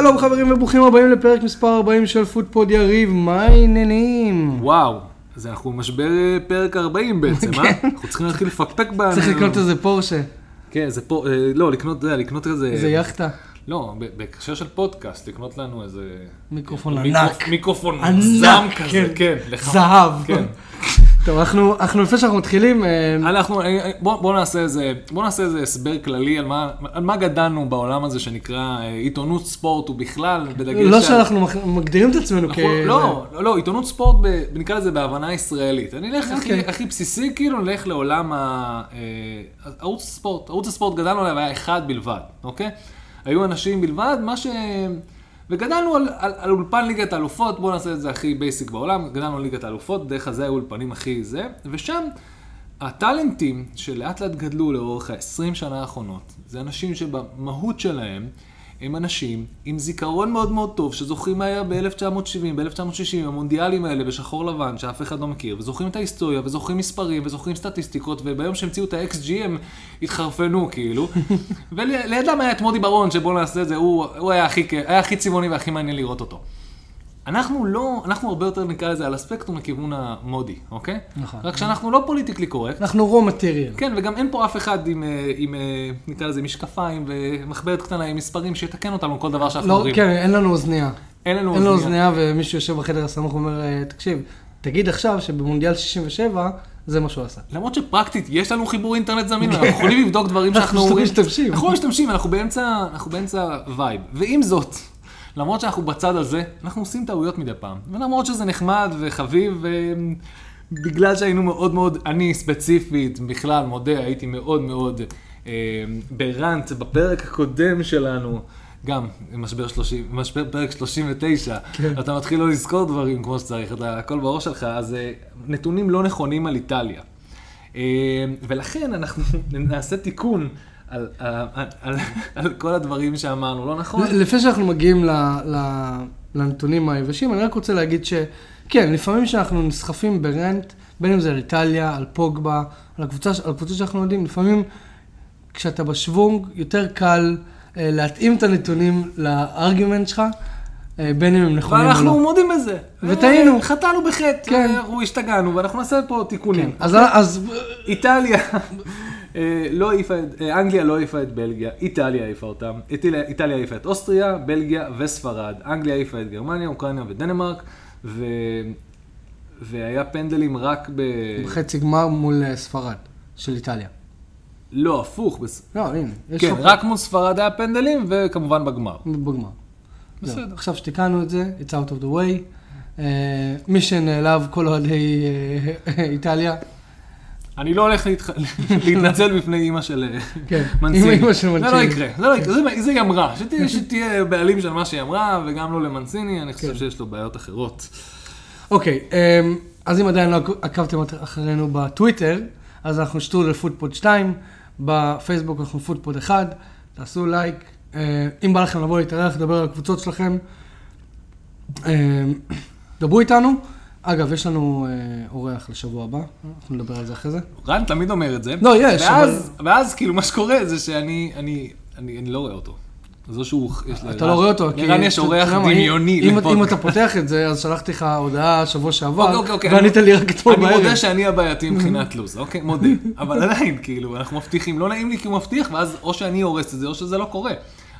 שלום חברים וברוכים הבאים לפרק מספר 40 של פודפוד יריב, מה העניינים? וואו, אז אנחנו במשבר אה, פרק 40 בעצם, אה? אנחנו צריכים להתחיל לפקפק ב... כן. צריך לקנות איזה פורשה, כן, זה פה, אה, לא, לקנות, אתה יודע, לקנות איזה... איזה יאכטה, לא, בהקשר של פודקאסט, לקנות לנו איזה... מיקרופון מיקרו- ענק. מיקרופון ענק, זהב כזה, כן. כן. זהב. כן. טוב, אנחנו, אנחנו לפני שאנחנו מתחילים, אה, אנחנו, אה, אה, בוא, בוא נעשה איזה, בוא נעשה איזה הסבר כללי על מה, על מה גדלנו בעולם הזה שנקרא עיתונות ספורט ובכלל, בדגש לא על- שאנחנו מגדירים את עצמנו כ... אנחנו- לא, לא, לא, עיתונות ספורט, ב- נקרא לזה בהבנה ישראלית. אני אלך הכי- אוקיי. הכי בסיסי, כאילו נלך לעולם ה- ערוץ הספורט. ערוץ הספורט גדלנו עליו היה אחד בלבד, אוקיי? היו אנשים בלבד, מה ש... וגדלנו על, על, על אולפן ליגת האלופות, בואו נעשה את זה הכי basic בעולם, גדלנו על ליגת האלופות, דרך הזה היו אולפנים הכי זה, ושם הטאלנטים שלאט לאט גדלו לאורך ה-20 שנה האחרונות, זה אנשים שבמהות שלהם הם אנשים עם זיכרון מאוד מאוד טוב, שזוכרים מה היה ב-1970, ב-1960, המונדיאלים האלה בשחור לבן, שאף אחד לא מכיר, וזוכרים את ההיסטוריה, וזוכרים מספרים, וזוכרים סטטיסטיקות, וביום שהמציאו את ה-XG הם התחרפנו כאילו. ולידם היה את מודי ברון, שבואו נעשה את זה, הוא, הוא היה, הכי, היה הכי צבעוני והכי מעניין לראות אותו. אנחנו לא, אנחנו הרבה יותר נקרא לזה על הספקטרום לכיוון המודי, אוקיי? נכון. רק שאנחנו לא פוליטיקלי קורקט. אנחנו רום מטריאל. כן, וגם אין פה אף אחד עם, אה, עם אה, נקרא לזה משקפיים ומחברת קטנה עם מספרים שיתקן אותנו כל דבר שאנחנו לא, אומרים. כן, אין לנו אוזנייה. אין לנו אין לו אוזנייה. אוזנייה ומישהו יושב בחדר הסמוך ואומר, אה, תקשיב, תגיד עכשיו שבמונדיאל 67 זה מה שהוא עשה. למרות שפרקטית יש לנו חיבור אינטרנט זמין, אנחנו יכולים לבדוק דברים אנחנו שאנחנו אומרים. משתמשים. אנחנו משתמשים, אנחנו באמצע, אנחנו באמצע vibe. ועם זאת, למרות שאנחנו בצד הזה, אנחנו עושים טעויות מדי פעם. ולמרות שזה נחמד וחביב, בגלל שהיינו מאוד מאוד, אני ספציפית, בכלל, מודה, הייתי מאוד מאוד אה, ברנט בפרק הקודם שלנו. גם משבר 30, משבר פרק 39, כן. אתה מתחיל לא לזכור דברים כמו שצריך, אתה הכל בראש שלך, אז אה, נתונים לא נכונים על איטליה. אה, ולכן אנחנו נעשה תיקון על, על, על, על כל הדברים שאמרנו, לא נכון? לפני שאנחנו מגיעים ל, ל, לנתונים היבשים, אני רק רוצה להגיד שכן, לפעמים שאנחנו נסחפים ברנט, בין אם זה על איטליה, על פוגבה, על הקבוצה, על הקבוצה שאנחנו יודעים, לפעמים כשאתה בשוונג, יותר קל אה, להתאים את הנתונים לארגומנט שלך, אה, בין אם הם נכונים או ואנחנו לא. מודים בזה. וטעינו. אה, חטאנו בחטא, כן. אנחנו השתגענו, ואנחנו נעשה פה תיקונים. כן, אז, אז איטליה, אה, לא העיפה, את- אה, אנגליה לא העיפה את בלגיה, איטליה העיפה אותם, איטליה העיפה את אוסטריה, בלגיה וספרד, אנגליה העיפה את גרמניה, אוקראינה ודנמרק, ו... והיה פנדלים רק ב... חצי גמר מול אה, ספרד, של איטליה. לא, הפוך, בס... לא, הנה, כן, לך- רק מול ספרד היה פנדלים, וכמובן בגמר. בגמר. בסדר. זהו, עכשיו שתיקנו את זה, it's out of the way. אה, מי שנעלב, כל אוהדי אה, איטליה, אני לא הולך. להתנצל בפני אימא של אה, כן, מנציני. זה לא. יקרה, זה לא יקרה, זה- זה היא אמרה, שתהיה- שתהיה בעלים של מה שהיא אמרה, וגם לא למנציני, אני חושב כן. שיש לו בעיות אחרות. אוקיי, אמ, אז אם עדיין לא עקבתם אחרינו בטוויטר, אז אנחנו שטרודל פודפוד 2, בפייסבוק אנחנו פודפוד 1, תעשו לייק. אה, אם בא לכם לבוא להתארח, לדבר על הקבוצות שלכם, אמ, דברו איתנו. אגב, יש לנו אה, אורח לשבוע הבא, אנחנו נדבר על זה אחרי זה. רן תמיד אומר את זה. לא, יש, ואז, ואז כאילו מה שקורה זה שאני אני, אני, אני לא רואה אותו. אז או שהוא, יש לרן, אתה לא רואה אותו, לרן יש אורח דמיוני אם- אם לפודקאסט. אתה פותח את זה, אז שלחתי לך הודעה שבוע שעבר, אוקיי, אוקיי, אוקיי, וענית אני- לי רק אתמול אני בערב. מודה שאני הבעייתי מבחינת לו"ז, אוקיי? מודה. אבל עדיין, כאילו, אנחנו מבטיחים, לא נעים לי כי הוא מבטיח, ואז או שאני הורס את זה, או שזה לא קורה.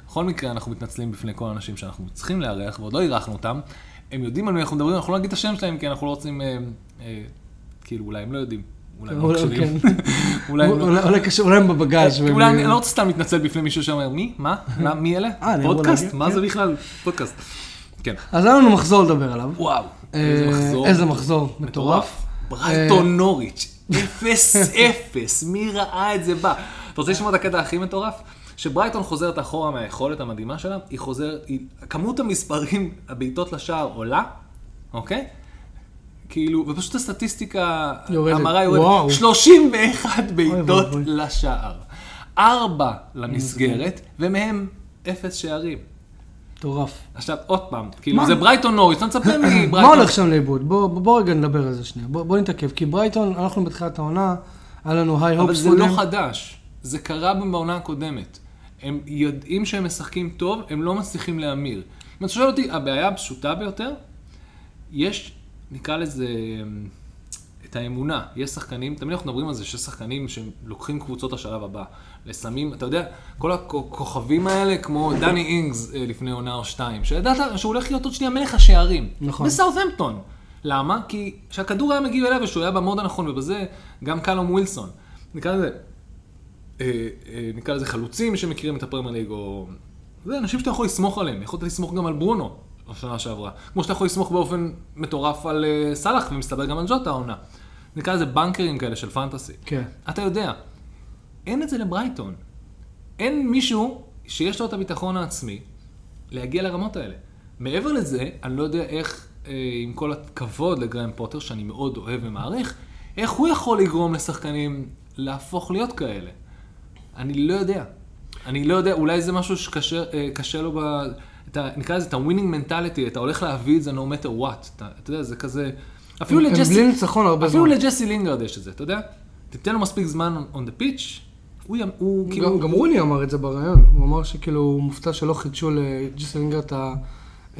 בכל מקרה, אנחנו מתנצלים בפני כל האנשים שאנחנו צריכים לארח, ועוד לא אירחנו אותם. הם יודעים על מי אנחנו מדברים, אנחנו לא נגיד את השם שלהם, כי אנחנו לא רוצים, אה, אה, כאילו, אולי הם לא יודעים. אולי הם לא מקשיבים. כן. אולי הם בבגאז' והם- אולי אני לא רוצה סתם להתנצל בפני מישהו שאומר, מי? מה? מי אלה? אה, פודקאסט? מה כן. זה בכלל? פודקאסט. כן. אז היה לנו מחזור לדבר עליו. וואו. אה, איזה מחזור. איזה מחזור מטורף. ברייטון נוריץ', אפס אפס, מי ראה את זה בא? אתה רוצה לשמוע את הקטע הכי מטורף? שברייטון חוזרת אחורה מהיכולת המדהימה שלה, היא חוזרת, היא- כמות המספרים, הבעיטות לשער עולה, אוקיי? כאילו, ופשוט הסטטיסטיקה, יורדת. המראה וואו. יורדת, 31 בעיטות. לשער, 4 למסגרת, ומהם אפס שערים. מטורף. עכשיו, עוד פעם, כאילו? זה ברייטון נוריץ', אתה מצפה מברייטון. מה הולך שם לאיבוד? בוא בוא רגע נדבר על זה שנייה. בוא בוא נתעכב. כי ברייטון, אנחנו בתחילת העונה, היה לנו היי אבל הופס זה לא חדש, זה קרה בעונה הקודמת. הם יודעים שהם משחקים טוב, הם לא מצליחים להמיר. אם אתה שואל אותי, הבעיה הפשוטה ביותר, יש, נקרא לזה, את האמונה. יש שחקנים, תמיד אנחנו מדברים על זה שיש שחקנים שלוקחים קבוצות השלב הבא. לשמים, אתה יודע, כל הכוכבים האלה, כמו דני אינגס אה, לפני עונה או שתיים, שידעת שהוא הולך להיות עוד שנייה מלך השערים. נכון. בסאות'המפטון. למה? כי כשהכדור היה מגיב אליו ושהוא היה במוד הנכון, ובזה גם קלום ווילסון. נקרא לזה, נקרא לזה חלוצים שמכירים את הפרמייר ליג, או... זה אנשים שאתה יכול לסמוך עליהם. יכולת לסמוך גם על ברונו בשנה שעברה. כמו שאתה יכול לסמוך באופן מטורף על אה, סאלח, ומסתבר גם על ג'וטה העונה. נקרא לזה בנקרים כאלה של פנטסי. כן. אתה יודע, אין את זה לברייטון. אין מישהו שיש לו את הביטחון העצמי להגיע לרמות האלה. מעבר לזה, אני לא יודע איך, אה, עם כל הכבוד לגרם פוטר, שאני מאוד אוהב ומעריך, איך הוא יכול לגרום לשחקנים להפוך להיות כאלה. אני לא יודע. אני לא יודע, אולי זה משהו שקשה אה, לו ב... את ה, נקרא לזה את ה-winning mentality, אתה הולך להביא את זה no matter what. אתה, אתה יודע, זה כזה... אפילו הם- הם לג'סי... בלי ניצחון הרבה אפילו זמן. לג'סי לינגרד יש את זה, אתה יודע? תיתן לו מספיק זמן on the pitch, הוא, ימ- הוא כאילו... גם, גם רוני אמר את זה בריאיון, הוא אמר שכאילו הוא מופתע שלא חידשו לג'סלינגר את, ה-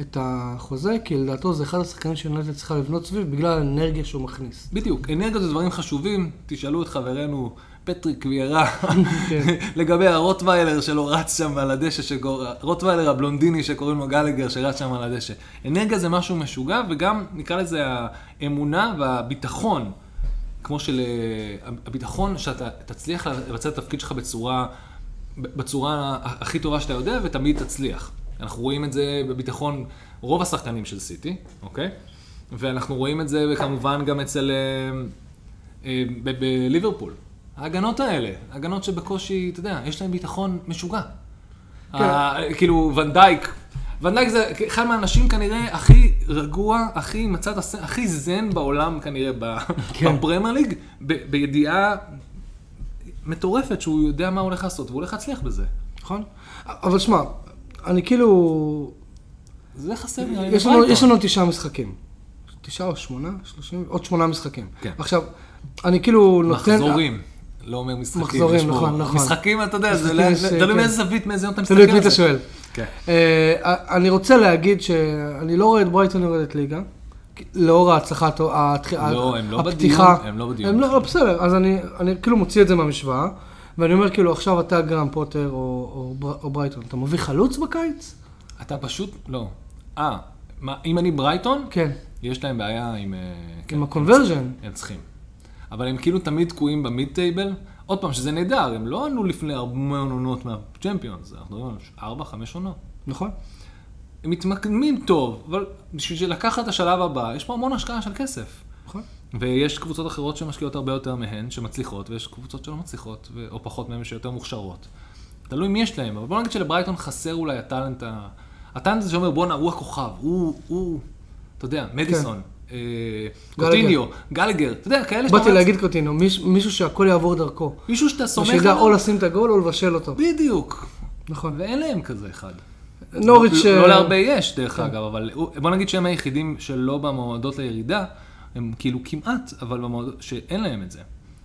את החוזה, כי לדעתו זה אחד השחקנים שיונתן צריכה לבנות סביב בגלל האנרגיה שהוא מכניס. בדיוק, אנרגיות זה דברים חשובים, תשאלו את חברנו פטריק ויירה כן. לגבי הרוטוויילר שלו רץ שם על הדשא, שקור... רוטוויילר הבלונדיני שקוראים לו גלגר שרץ שם על הדשא. אנרגיה זה משהו משוגע, וגם נקרא לזה האמונה והביטחון, כמו של... אה, הביטחון שאתה תצליח לבצע את התפקיד שלך בצורה, בצורה הכי טובה שאתה יודע, ותמיד תצליח. אנחנו רואים את זה בביטחון רוב השחקנים של סיטי, אוקיי? ואנחנו רואים את זה כמובן גם אצל... אה, אה, בליברפול. ההגנות האלה, הגנות שבקושי, אתה יודע, יש להם ביטחון משוגע. כן. כאילו, ונדייק, ונדייק זה אחד מהאנשים כנראה הכי רגוע, הכי הס- הכי זן בעולם כנראה ב- כן. בפרמייר ליג, ב- בידיעה מטורפת שהוא יודע מה הוא הולך לעשות, והוא הולך להצליח בזה. נכון? אבל שמע, אני כאילו... זה חסר לי. יש לנו, יש לנו תשעה משחקים. תשעה או שמונה? שלושים? עוד שמונה משחקים. כן. עכשיו, אני כאילו נותן... מחזורים. לא אומר משחקים. מחזורים, נכון, נכון. משחקים, אתה יודע, זה יש, תלוי כן. מאיזה זווית, מאיזה יום אתה מסתכל תלוי את מי על אתה זה. שואל. כן. אה, אני רוצה להגיד שאני לא רואה את ברייטון יורדת ליגה, לאור ההצלחה, לא, הם לא הפתיחה. בדיון, הם לא בדיון הם לא, בכלל. בסדר, אז אני אני כאילו מוציא את זה מהמשוואה, ואני אומר כאילו עכשיו אתה גרם פוטר או- או בר- או ברייטון, אתה מביא חלוץ בקיץ? אתה פשוט, לא. אה, אם אני ברייטון, כן, יש להם בעיה עם... אה, כן, עם ה conversion. הם צריכים. אבל הם כאילו תמיד תקועים ב mid table. עוד פעם, שזה נהדר, הם לא ענו לפני הרבה עונות מהצ'מפיונס, אנחנו מדברים על ארבע, חמש עונות. נכון? הם מתמקמים טוב, אבל בשביל לקחת את השלב הבא, יש פה המון השקעה של כסף. ויש קבוצות אחרות שמשקיעות הרבה יותר מהן, שמצליחות, ויש קבוצות שלא מצליחות, ו- או פחות מהן שיותר מוכשרות. תלוי מי יש להם, אבל בוא נגיד שלברייטון חסר אולי הטאלנט, ה... הטאלנט הזה שאומר בואנה, הוא הכוכב, הוא, הוא, אתה יודע, מדיסון, אה, קוטיניו, גלגר, אתה יודע, כאלה באתי אומר, להגיד קוטינו, מיש- מישהו שהכל יעבור דרכו. מישהו שאתה סומך עליו, או לשים את הגול או לבשל אותו. בדיוק, נכון. ואין להם כזה אחד. נוריץ'... לא, אה, לא להרבה יש, דרך אגב, אבל בוא נגיד שהם היחידים שלא במועמדות לירידה, הם כאילו כמעט, אבל במועמדות, שאין להם את זה.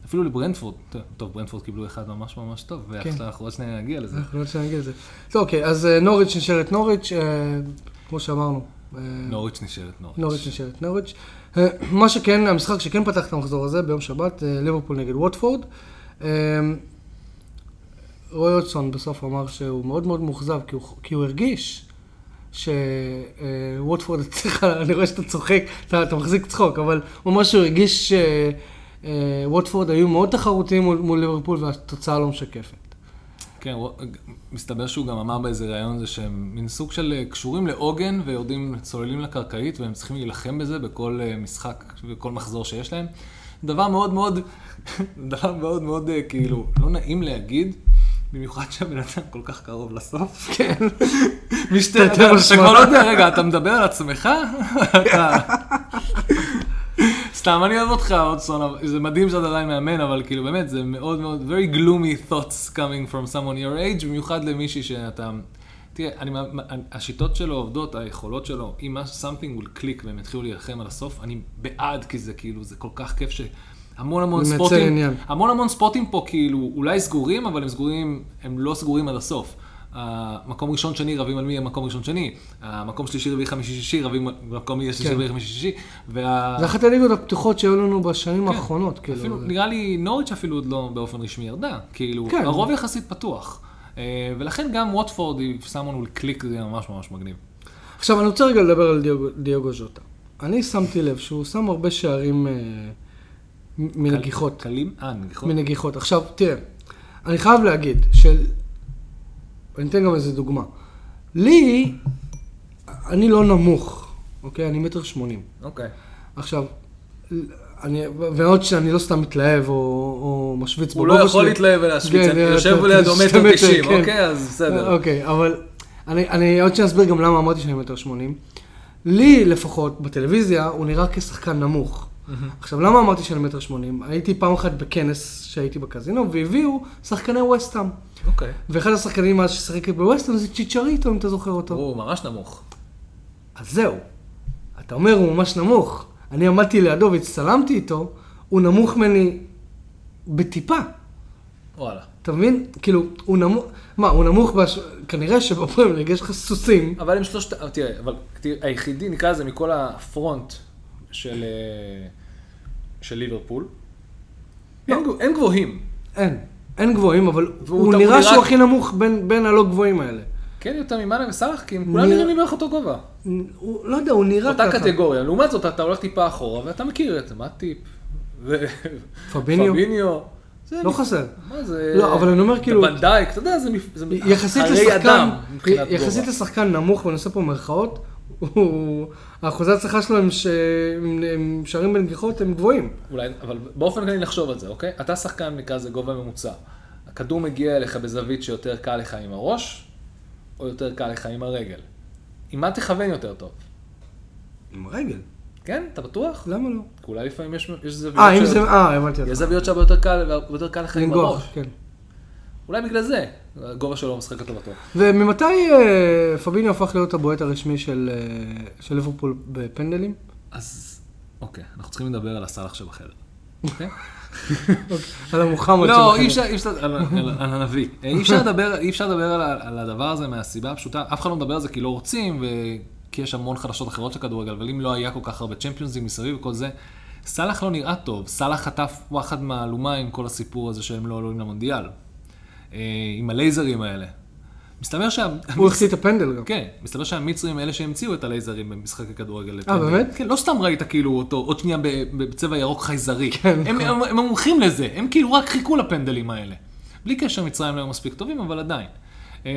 אפילו לברנדפורד, טוב, ברנדפורד קיבלו אחד ממש ממש טוב, כן. אנחנו עוד שניה נגיע לזה. אנחנו לא רוצים להגיד את זה. טוב, אוקיי, אז אה, נוריץ' נשארת נוריץ', אה, כמו שאמרנו. אה, נוריץ' נשארת נוריץ'. נוריץ' נשארת נוריץ'. מה שכן, המשחק שכן פתח את המחזור הזה ביום שבת, ליברפול נגד ווטפורד. רוי הודסון בסוף אמר שהוא מאוד מאוד מאוכזב, כי הוא הרגיש שווטפורד הצליחה, אני רואה שאתה צוחק, אתה, אתה מחזיק צחוק, אבל הוא שהוא הרגיש שווטפורד היו מאוד תחרותיים מול, מול ליברפול והתוצאה לא משקפת. כן, הוא- מסתבר שהוא גם אמר באיזה ראיון זה שהם מין סוג של אה, קשורים לעוגן ויורדים, צוללים לקרקעית והם צריכים להילחם בזה בכל אה, משחק ובכל מחזור שיש להם. דבר מאוד מאוד, דבר מאוד מאוד אה, כאילו, לא נעים להגיד, במיוחד שהבן אדם כל כך קרוב לסוף. כן. משתי, תרתי אתה. כבר לא יודע, רגע, אתה מדבר על עצמך? אתה- סתם, אני אוהב אותך, אודסון, זה מדהים שאתה עדיין מאמן, אבל כאילו באמת, זה מאוד מאוד, very gloomy thoughts coming from someone your age, במיוחד למישהי שאתה... תראה, אני, השיטות שלו עובדות, היכולות שלו, אם something will click והם יתחילו להילחם על הסוף, אני בעד, כי זה כאילו, זה כל כך כיף ש... המון המון ספוטים, עניין. המון המון ספוטים פה כאילו אולי סגורים, אבל הם סגורים, הם לא סגורים עד הסוף. המקום ראשון שני רבים על מי המקום ראשון שני, המקום שלישי רביעי חמישי שישי רבים על מקום מי שלישי כן. רביעי חמישי שישי, וה... זה אחת הליגות הפתוחות שהיו לנו בשנים כן. האחרונות, כאילו. אפילו, זה- נראה לי נוריץ' אפילו עוד לא באופן רשמי ירדה, כאילו, כן. הרוב יחסית פתוח. אה, ולכן גם ווטפורד, היא לנו קליק, זה ממש ממש מגניב. עכשיו, אני רוצה רגע לדבר על דיוגו- דיוגו ז'וטה. אני שמתי לב שהוא שם הרבה שערים מ- מנגיחות. קלים? אה, נגיחות? מנגיחות. עכשיו, תראה, אני חייב להגיד, של... אני אתן גם איזה דוגמה. לי, אני לא נמוך, אוקיי? אני מטר שמונים. אוקיי. עכשיו, אני, ועוד שאני לא סתם מתלהב או, או משוויץ הוא בגובה לא יכול שלי. להתלהב ולהשוויץ, כן, אני אה, יושב לידו מטר, תשעים, כן. אוקיי? אז בסדר. אוקיי, אבל אני, אני עוד שניה אסביר גם למה אמרתי שאני מטר שמונים. לי לפחות, בטלוויזיה, הוא נראה כשחקן נמוך. עכשיו, למה אמרתי שאני מטר שמונים? הייתי פעם אחת בכנס שהייתי בקזינו, והביאו שחקני ווסטהאם. אוקיי. ואחד השחקנים אז ששיחק בווסטהאם זה צ'יצ'ריטו, אם אתה זוכר אותו. הוא ממש נמוך. אז זהו. אתה אומר, הוא ממש נמוך. אני עמדתי לידו והצטלמתי איתו, הוא נמוך ממני בטיפה. וואלה. אתה מבין? כאילו, הוא נמוך, מה, הוא נמוך, בש... כנראה שבפרמייג יש לך סוסים. אבל הם שלושת, תראה, אבל תראה, היחידי, נקרא לזה, מכל הפרונט של, אה, של ליברפול, לא. אין גבוה- אין גבוהים. אין, אין גבוהים, אבל הוא נראה הוא שהוא הכי נמוך בין, בין הלא גבוהים האלה. כן, יותר ממאנה וסאלח, כי הם כולם נראים לי בערך אותו גובה. הוא, לא יודע, הוא נראה אותה ככה. קטגוריה. לעומת זאת, אתה הולך טיפה אחורה, ואתה מכיר את זה, מה טיפ? ו- פביניו? פביניו. לא מפ- חסר. מה זה? לא, אבל אני אומר, כאילו- ונדייק, אתה יודע, זה מפ- זה יחסית הרי לשחקן, אדם מבחינת יחסית גובה. לשחקן נמוך, ואני עושה פה מירכאות, הוא, האחוזי הצלחה שלו הם, ש... הם, שערים בנגיחות הם גבוהים. אולי, אבל באופן כללי נחשוב על זה, אוקיי? אתה שחקן נקרא לזה גובה ממוצע. הכדור מגיע אליך בזווית שיותר קל לך עם הראש, או יותר קל לך עם הרגל. עם מה תכוון יותר טוב? עם הרגל. כן? אתה בטוח? למה לא? כי אולי לפעמים יש, יש זוויות אה, ש- זה, אה, הבנתי יש אותך. זוויות שהרבה יותר קל, יותר קל לך עם הראש. כן. אולי בגלל זה, הגובה שלו משחק לטובתו. וממתי אה, פביניו הפך להיות הבועט הרשמי של, אה, של ליברפול בפנדלים? אז, אוקיי, אנחנו צריכים לדבר על הסאלח שבחדר. אוקיי? על המוחמד לא. אי אפשר, אי אפשר, על, הנביא. אי אפשר לדבר, אי אפשר לדבר על, הדבר הזה מהסיבה הפשוטה, אף אחד לא מדבר על זה כי לא רוצים, וכי יש המון חדשות אחרות של כדורגל, אבל אם לא היה כל כך הרבה צ'מפיונזים מסביב וכל זה, סאלח לא נראה טוב, סאלח חטף וואחד מהלומה עם כל הסיפור הזה שהם לא עלולים למונדיאל. אה, עם הלייזרים האלה. מסתבר שה... הוא החטיא את הפנדל גם. כן, מסתבר שהמצרים אלה שהמציאו את הלייזרים במשחקי כדורגל. אה, באמת? כן, לא סתם ראית כאילו אותו עוד שנייה בצבע ירוק חייזרי. כן, הם, נכון. הם, הם מומחים לזה, הם כאילו רק חיכו לפנדלים האלה. בלי קשר, מצרים לא היו מספיק טובים, אבל עדיין. אמ,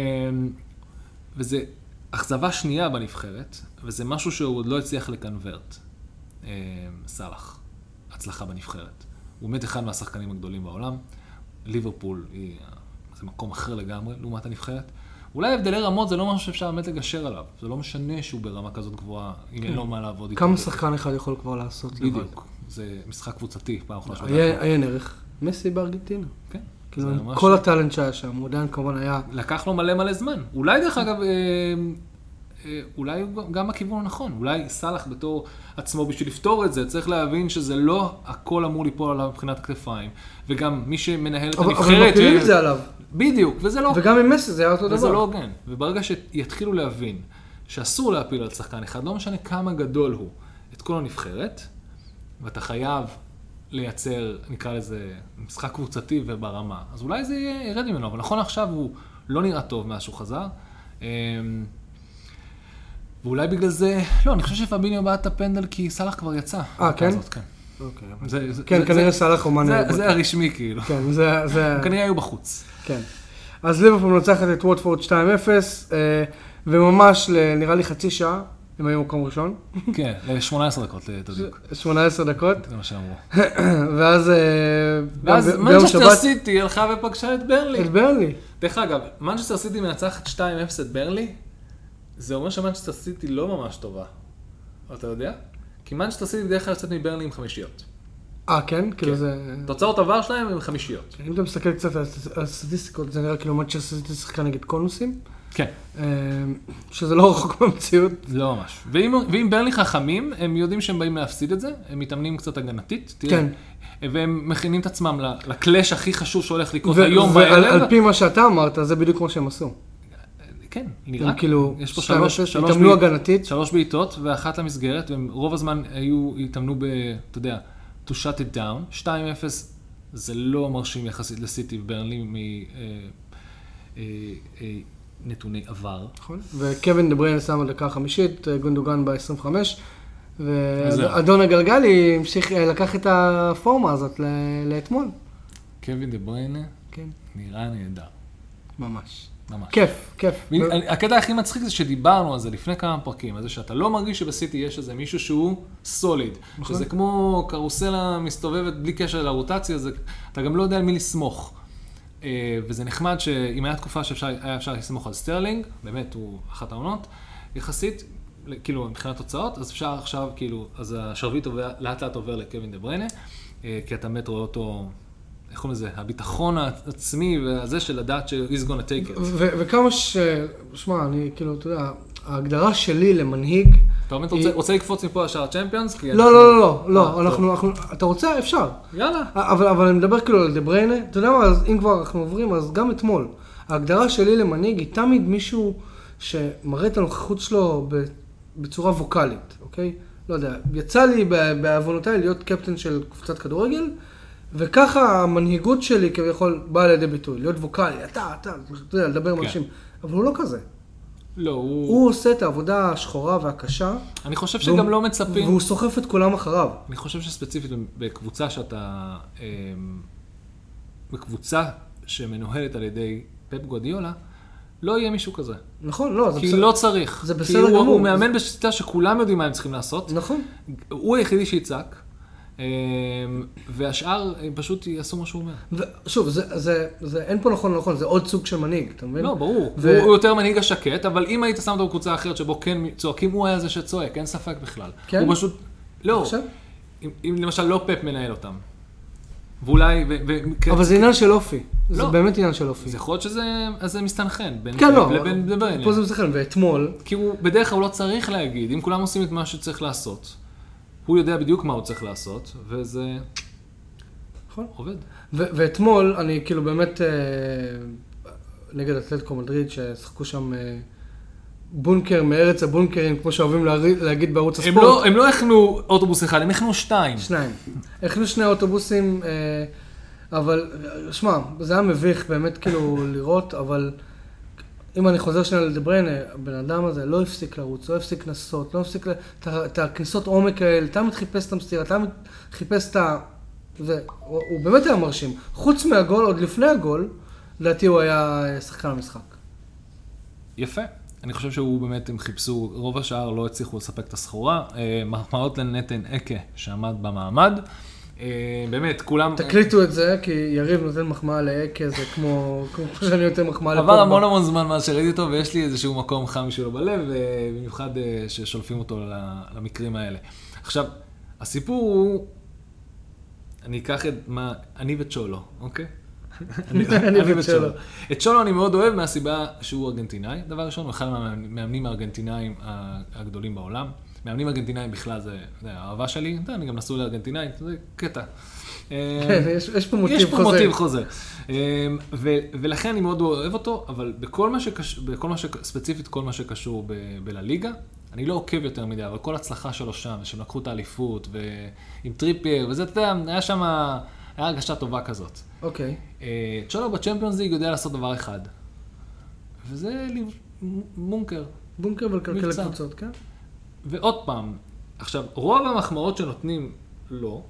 וזה אכזבה שנייה בנבחרת, וזה משהו שהוא עוד לא הצליח לקנברט. אמ, סאלח, הצלחה בנבחרת. הוא באמת אחד מהשחקנים הגדולים בעולם. ליברפול היא, זה מקום אחר לגמרי לעומת הנבחרת. אולי הבדלי רמות זה לא משהו שאפשר באמת לגשר עליו. זה לא משנה שהוא ברמה כזאת גבוהה, אם אין לו מה לעבוד איתו. כן. כמה שחקן אחד יכול כבר לעשות לבד? בדיוק. זה משחק קבוצתי, פעם אחרונה שהוא עיין ערך. מסי בארגנטינה. כן. כאילו, כל הטאלנט שהיה שם, הוא עדיין כמובן היה... לקח לו מלא מלא זמן. אולי דרך אגב, אה, אולי הוא גם הכיוון הנכון. אולי סאלח בתור עצמו, בשביל לפתור את זה, צריך להבין שזה לא הכל אמור ליפול עליו מבחינת הכתפיים. וגם מי שמנהל את הנבחרת... אבל מפילים את זה עליו. בדיוק, וזה לא... וגם עם מסי זה היה אותו וזה לא דבר. הוגן. וברגע שיתחילו להבין שאסור להפיל על שחקן אחד, לא משנה כמה גדול הוא, את כל הנבחרת, ואתה חייב לייצר, נקרא לזה, משחק קבוצתי וברמה, אז אולי זה ירד ממנו, אבל נכון עכשיו הוא לא נראה טוב מאז שהוא חזר. ואולי בגלל זה, לא, אני חושב שפביניו בעט את הפנדל כי סאלח כבר יצא. אה, כן? הזאת, כן. אוקיי, זה, זה, כן, זה, כנראה סאלח או מאנה. זה, היו זה. הרשמי כאילו. כן, זה... זה- כנראה היו בחוץ. כן. אז ליברפול מנצחת את ווטפורד 2-0, אה, וממש נראה לי חצי שעה, הם היו מקום ראשון, כן, ל-18 דקות לתדיוק. 18 דקות, זה מה שאמרו. ואז אה, ואז מנצ'סטר סיטי הלכה ופגשה את ברלי. את ברנלי. דרך אגב, מנצ'סטר סיטי מנצחת 2-0 את ברנלי, זה אומר שמנצ'סטר סיטי לא ממש טובה. אתה יודע? כי מנצ'סטר סיטי בדרך כלל יוצאת מברנלי עם חמישיות. אה, כן? כאילו זה... תוצאות עבר שלהם הם חמישיות. אם אתה מסתכל קצת על הסט- על הסטטיסטיקות, זה נראה כאילו מנצ'סטר סיטי שיחקה נגד קונוסים. כן, אה, שזה לא רחוק במציאות. לא ממש. ואם, ואם ברנלי חכמים, הם יודעים שהם באים להפסיד את זה, הם מתאמנים קצת הגנתית, תראה, כן. והם מכינים את עצמם לקלאש הכי חשוב שהולך לקרות היום ועל בערב. על פי מה שאתה אמרת, זה בדיוק מה שהם עשו. כן, נראה. כאילו, יש פה 2-0, שלוש, שלוש, בעיט- הגנתית. שלוש בעיטות ואחת למסגרת, והם רוב הזמן היו, התאמנו ב... אתה יודע, to shut it down. 2-0 זה לא מרשים יחסית לסיטי וברנלי מנתוני עבר. נכון. וקווין דה בריין שם בדקה החמישית, אה, גונדוגן ב-25. וזהו. ואדון הגלגלי המשיך, אה, לקח את הפורמה הזאת ל- לאתמול. קווין דה בריינה כן. נראה נהדר, ממש. ממש. כיף, כיף. מין- הקטע הכי מצחיק זה שדיברנו על זה לפני כמה פרקים, על זה שאתה לא מרגיש שבסיטי יש איזה מישהו שהוא solid. נכון. שזה כמו קרוסלה מסתובבת בלי קשר לרוטציה, זה, אתה גם לא יודע על מי לסמוך. אה, וזה נחמד שאם הייתה תקופה שהיה אפשר לסמוך על סטרלינג, באמת הוא אחת העונות, יחסית, כאילו מבחינת תוצאות, אז אפשר עכשיו, כאילו, אז השרביט לאט לאט עובר לקווין דה בריינה, אה, כי אתה באמת רואה אותו, איך קוראים לזה, הביטחון העצמי והזה של לדעת ש-he's gonna take it. וכמה ש... שמע, אני כאילו, אתה יודע, ההגדרה שלי למנהיג... אתה באמת רוצה, רוצה לקפוץ מפה לשער צ'מפיונס? כי לא, לא, לא, לא, אה, לא, טוב. אנחנו, אנחנו, אתה רוצה? אפשר. יאללה. אבל, אבל אני מדבר כאילו על דה בריינה, אתה יודע מה, אז אם כבר אנחנו עוברים, אז גם אתמול. ההגדרה שלי למנהיג היא תמיד מישהו שמראה את הנוכחות שלו בצורה ווקאלית, אוקיי? לא יודע, יצא לי בעוונותיי להיות קפטן של קבוצת כדורגל, וככה המנהיגות שלי כביכול באה לידי ביטוי, להיות ווקאלי, אתה, אתה, אתה יודע, לדבר עם כן. אנשים, אבל הוא לא כזה. לא, הוא... הוא עושה את העבודה השחורה והקשה, אני חושב והוא- שגם לא מצפים... והוא סוחף את כולם אחריו. אני חושב שספציפית בקבוצה שאתה... אמ, בקבוצה שמנוהלת על ידי פפ גודיולה, לא יהיה מישהו כזה. נכון, לא, זה כי בסדר. לא צריך. זה כי בסדר הוא- גמור. הוא מאמן בשיטה שכולם יודעים מה הם צריכים לעשות. נכון. הוא היחידי שיצעק, והשאר הם פשוט יעשו מה שהוא אומר. ושוב, זה, זה, זה, אין פה נכון נכון, זה עוד סוג של מנהיג, אתה מבין? לא, ברור. ו- הוא יותר מנהיג השקט, אבל אם היית שם אותו בקבוצה אחרת שבו כן צועקים, הוא היה זה שצועק, אין ספק בכלל. כן? הוא פשוט... לא. עכשיו? אם, אם למשל לא פפ מנהל אותם. ואולי... ו, ו, אבל זה עניין של אופי. זה לא. באמת עניין של אופי. אז יכול להיות שזה אז זה מסתנכרן בין כן, לא, לבין לבין. פה זה מסתכל, ואתמול, כי הוא, בדרך כלל הוא לא צריך להגיד, אם כולם עושים את מה שצריך לעשות, הוא יודע בדיוק מה הוא צריך לעשות, וזה נכון. עובד. ו- ואתמול, אני כאילו באמת, אה, נגד אתלטיקו מדריד, ששחקו שם אה, בונקר מארץ הבונקרים, כמו שאוהבים להגיד בערוץ הם הספורט. לא, הם לא הכנו אוטובוס אחד, הם הכנו שתיים. שניים. הכנו שני אוטובוסים, אה, אבל, שמע, זה היה מביך באמת כאילו לראות, אבל אם אני חוזר שנייה לדבריינה, הבן אדם הזה לא הפסיק לרוץ, לא הפסיק לנסות, לא הפסיק את הכניסות עומק האלה, תמיד חיפש את המסתירה, תמיד חיפש את ה... הוא באמת היה מרשים. חוץ מהגול, עוד לפני הגול, לדעתי הוא היה אה, שחקן המשחק. יפה. אני חושב שהוא באמת, הם חיפשו, רוב השאר לא הצליחו לספק את הסחורה. אה, מחמאות לנתן אקה, שעמד במעמד. אה, באמת, כולם... תקליטו את זה, כי יריב נותן מחמאה לאקה, זה כמו כמו שאני נותן מחמאה עבר לפוגבה. המון המון זמן מאז שראיתי אותו, ויש לי איזשהו מקום חם שלו בלב, במיוחד אה, ששולפים אותו למקרים האלה. עכשיו, הסיפור הוא, אני אקח את מה, אני וצ'ולו, אוקיי? אני וצ'ולו. את צ'ולו אני מאוד אוהב מהסיבה שהוא ארגנטינאי, דבר ראשון, הוא אחד מהמאמנים הארגנטינאים הגדולים בעולם. מאמנים ארגנטינאים בכלל זה, זה האהבה שלי, אתה אני גם נשוי לארגנטינאי, זה קטע. כן, יש יש פה מוטיב יש פה חוזר. מוטיב חוזר. ו- ולכן אני מאוד אוהב אותו, אבל בכל מה שקשור, בכל מה שק... ספציפית כל מה שקשור ב- בלליגה, אני לא עוקב יותר מדי, אבל כל הצלחה שלו שם, שהם לקחו את האליפות, ועם טריפייר, וזה, אתה יודע, היה שם, היה הרגשה טובה כזאת. אוקיי. אה, צ'ולו בצ'מפיונס ליג יודע לעשות דבר אחד, וזה מונקר. בונקר ולקלקל. קבוצות, כן? ועוד פעם, עכשיו, רוב המחמאות שנותנים לו,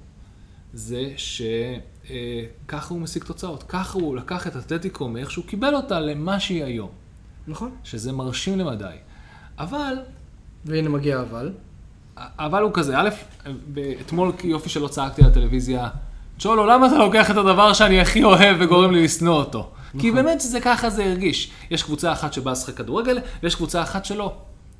זה שככה הוא משיג תוצאות. ככה הוא לקח את אתלטיקו מאיך שהוא קיבל אותה למה שהיא היום. נכון. שזה מרשים למדי. אבל, והנה מגיע אבל. אבל הוא כזה, א', אתמול יופי שלא צעקתי על הטלוויזיה, צ'ולו, למה אתה לוקח את הדבר שאני הכי אוהב וגורם לי לשנוא אותו? כי באמת שזה ככה זה הרגיש. יש קבוצה אחת שבאה לשחק כדורגל, ויש קבוצה אחת שלא.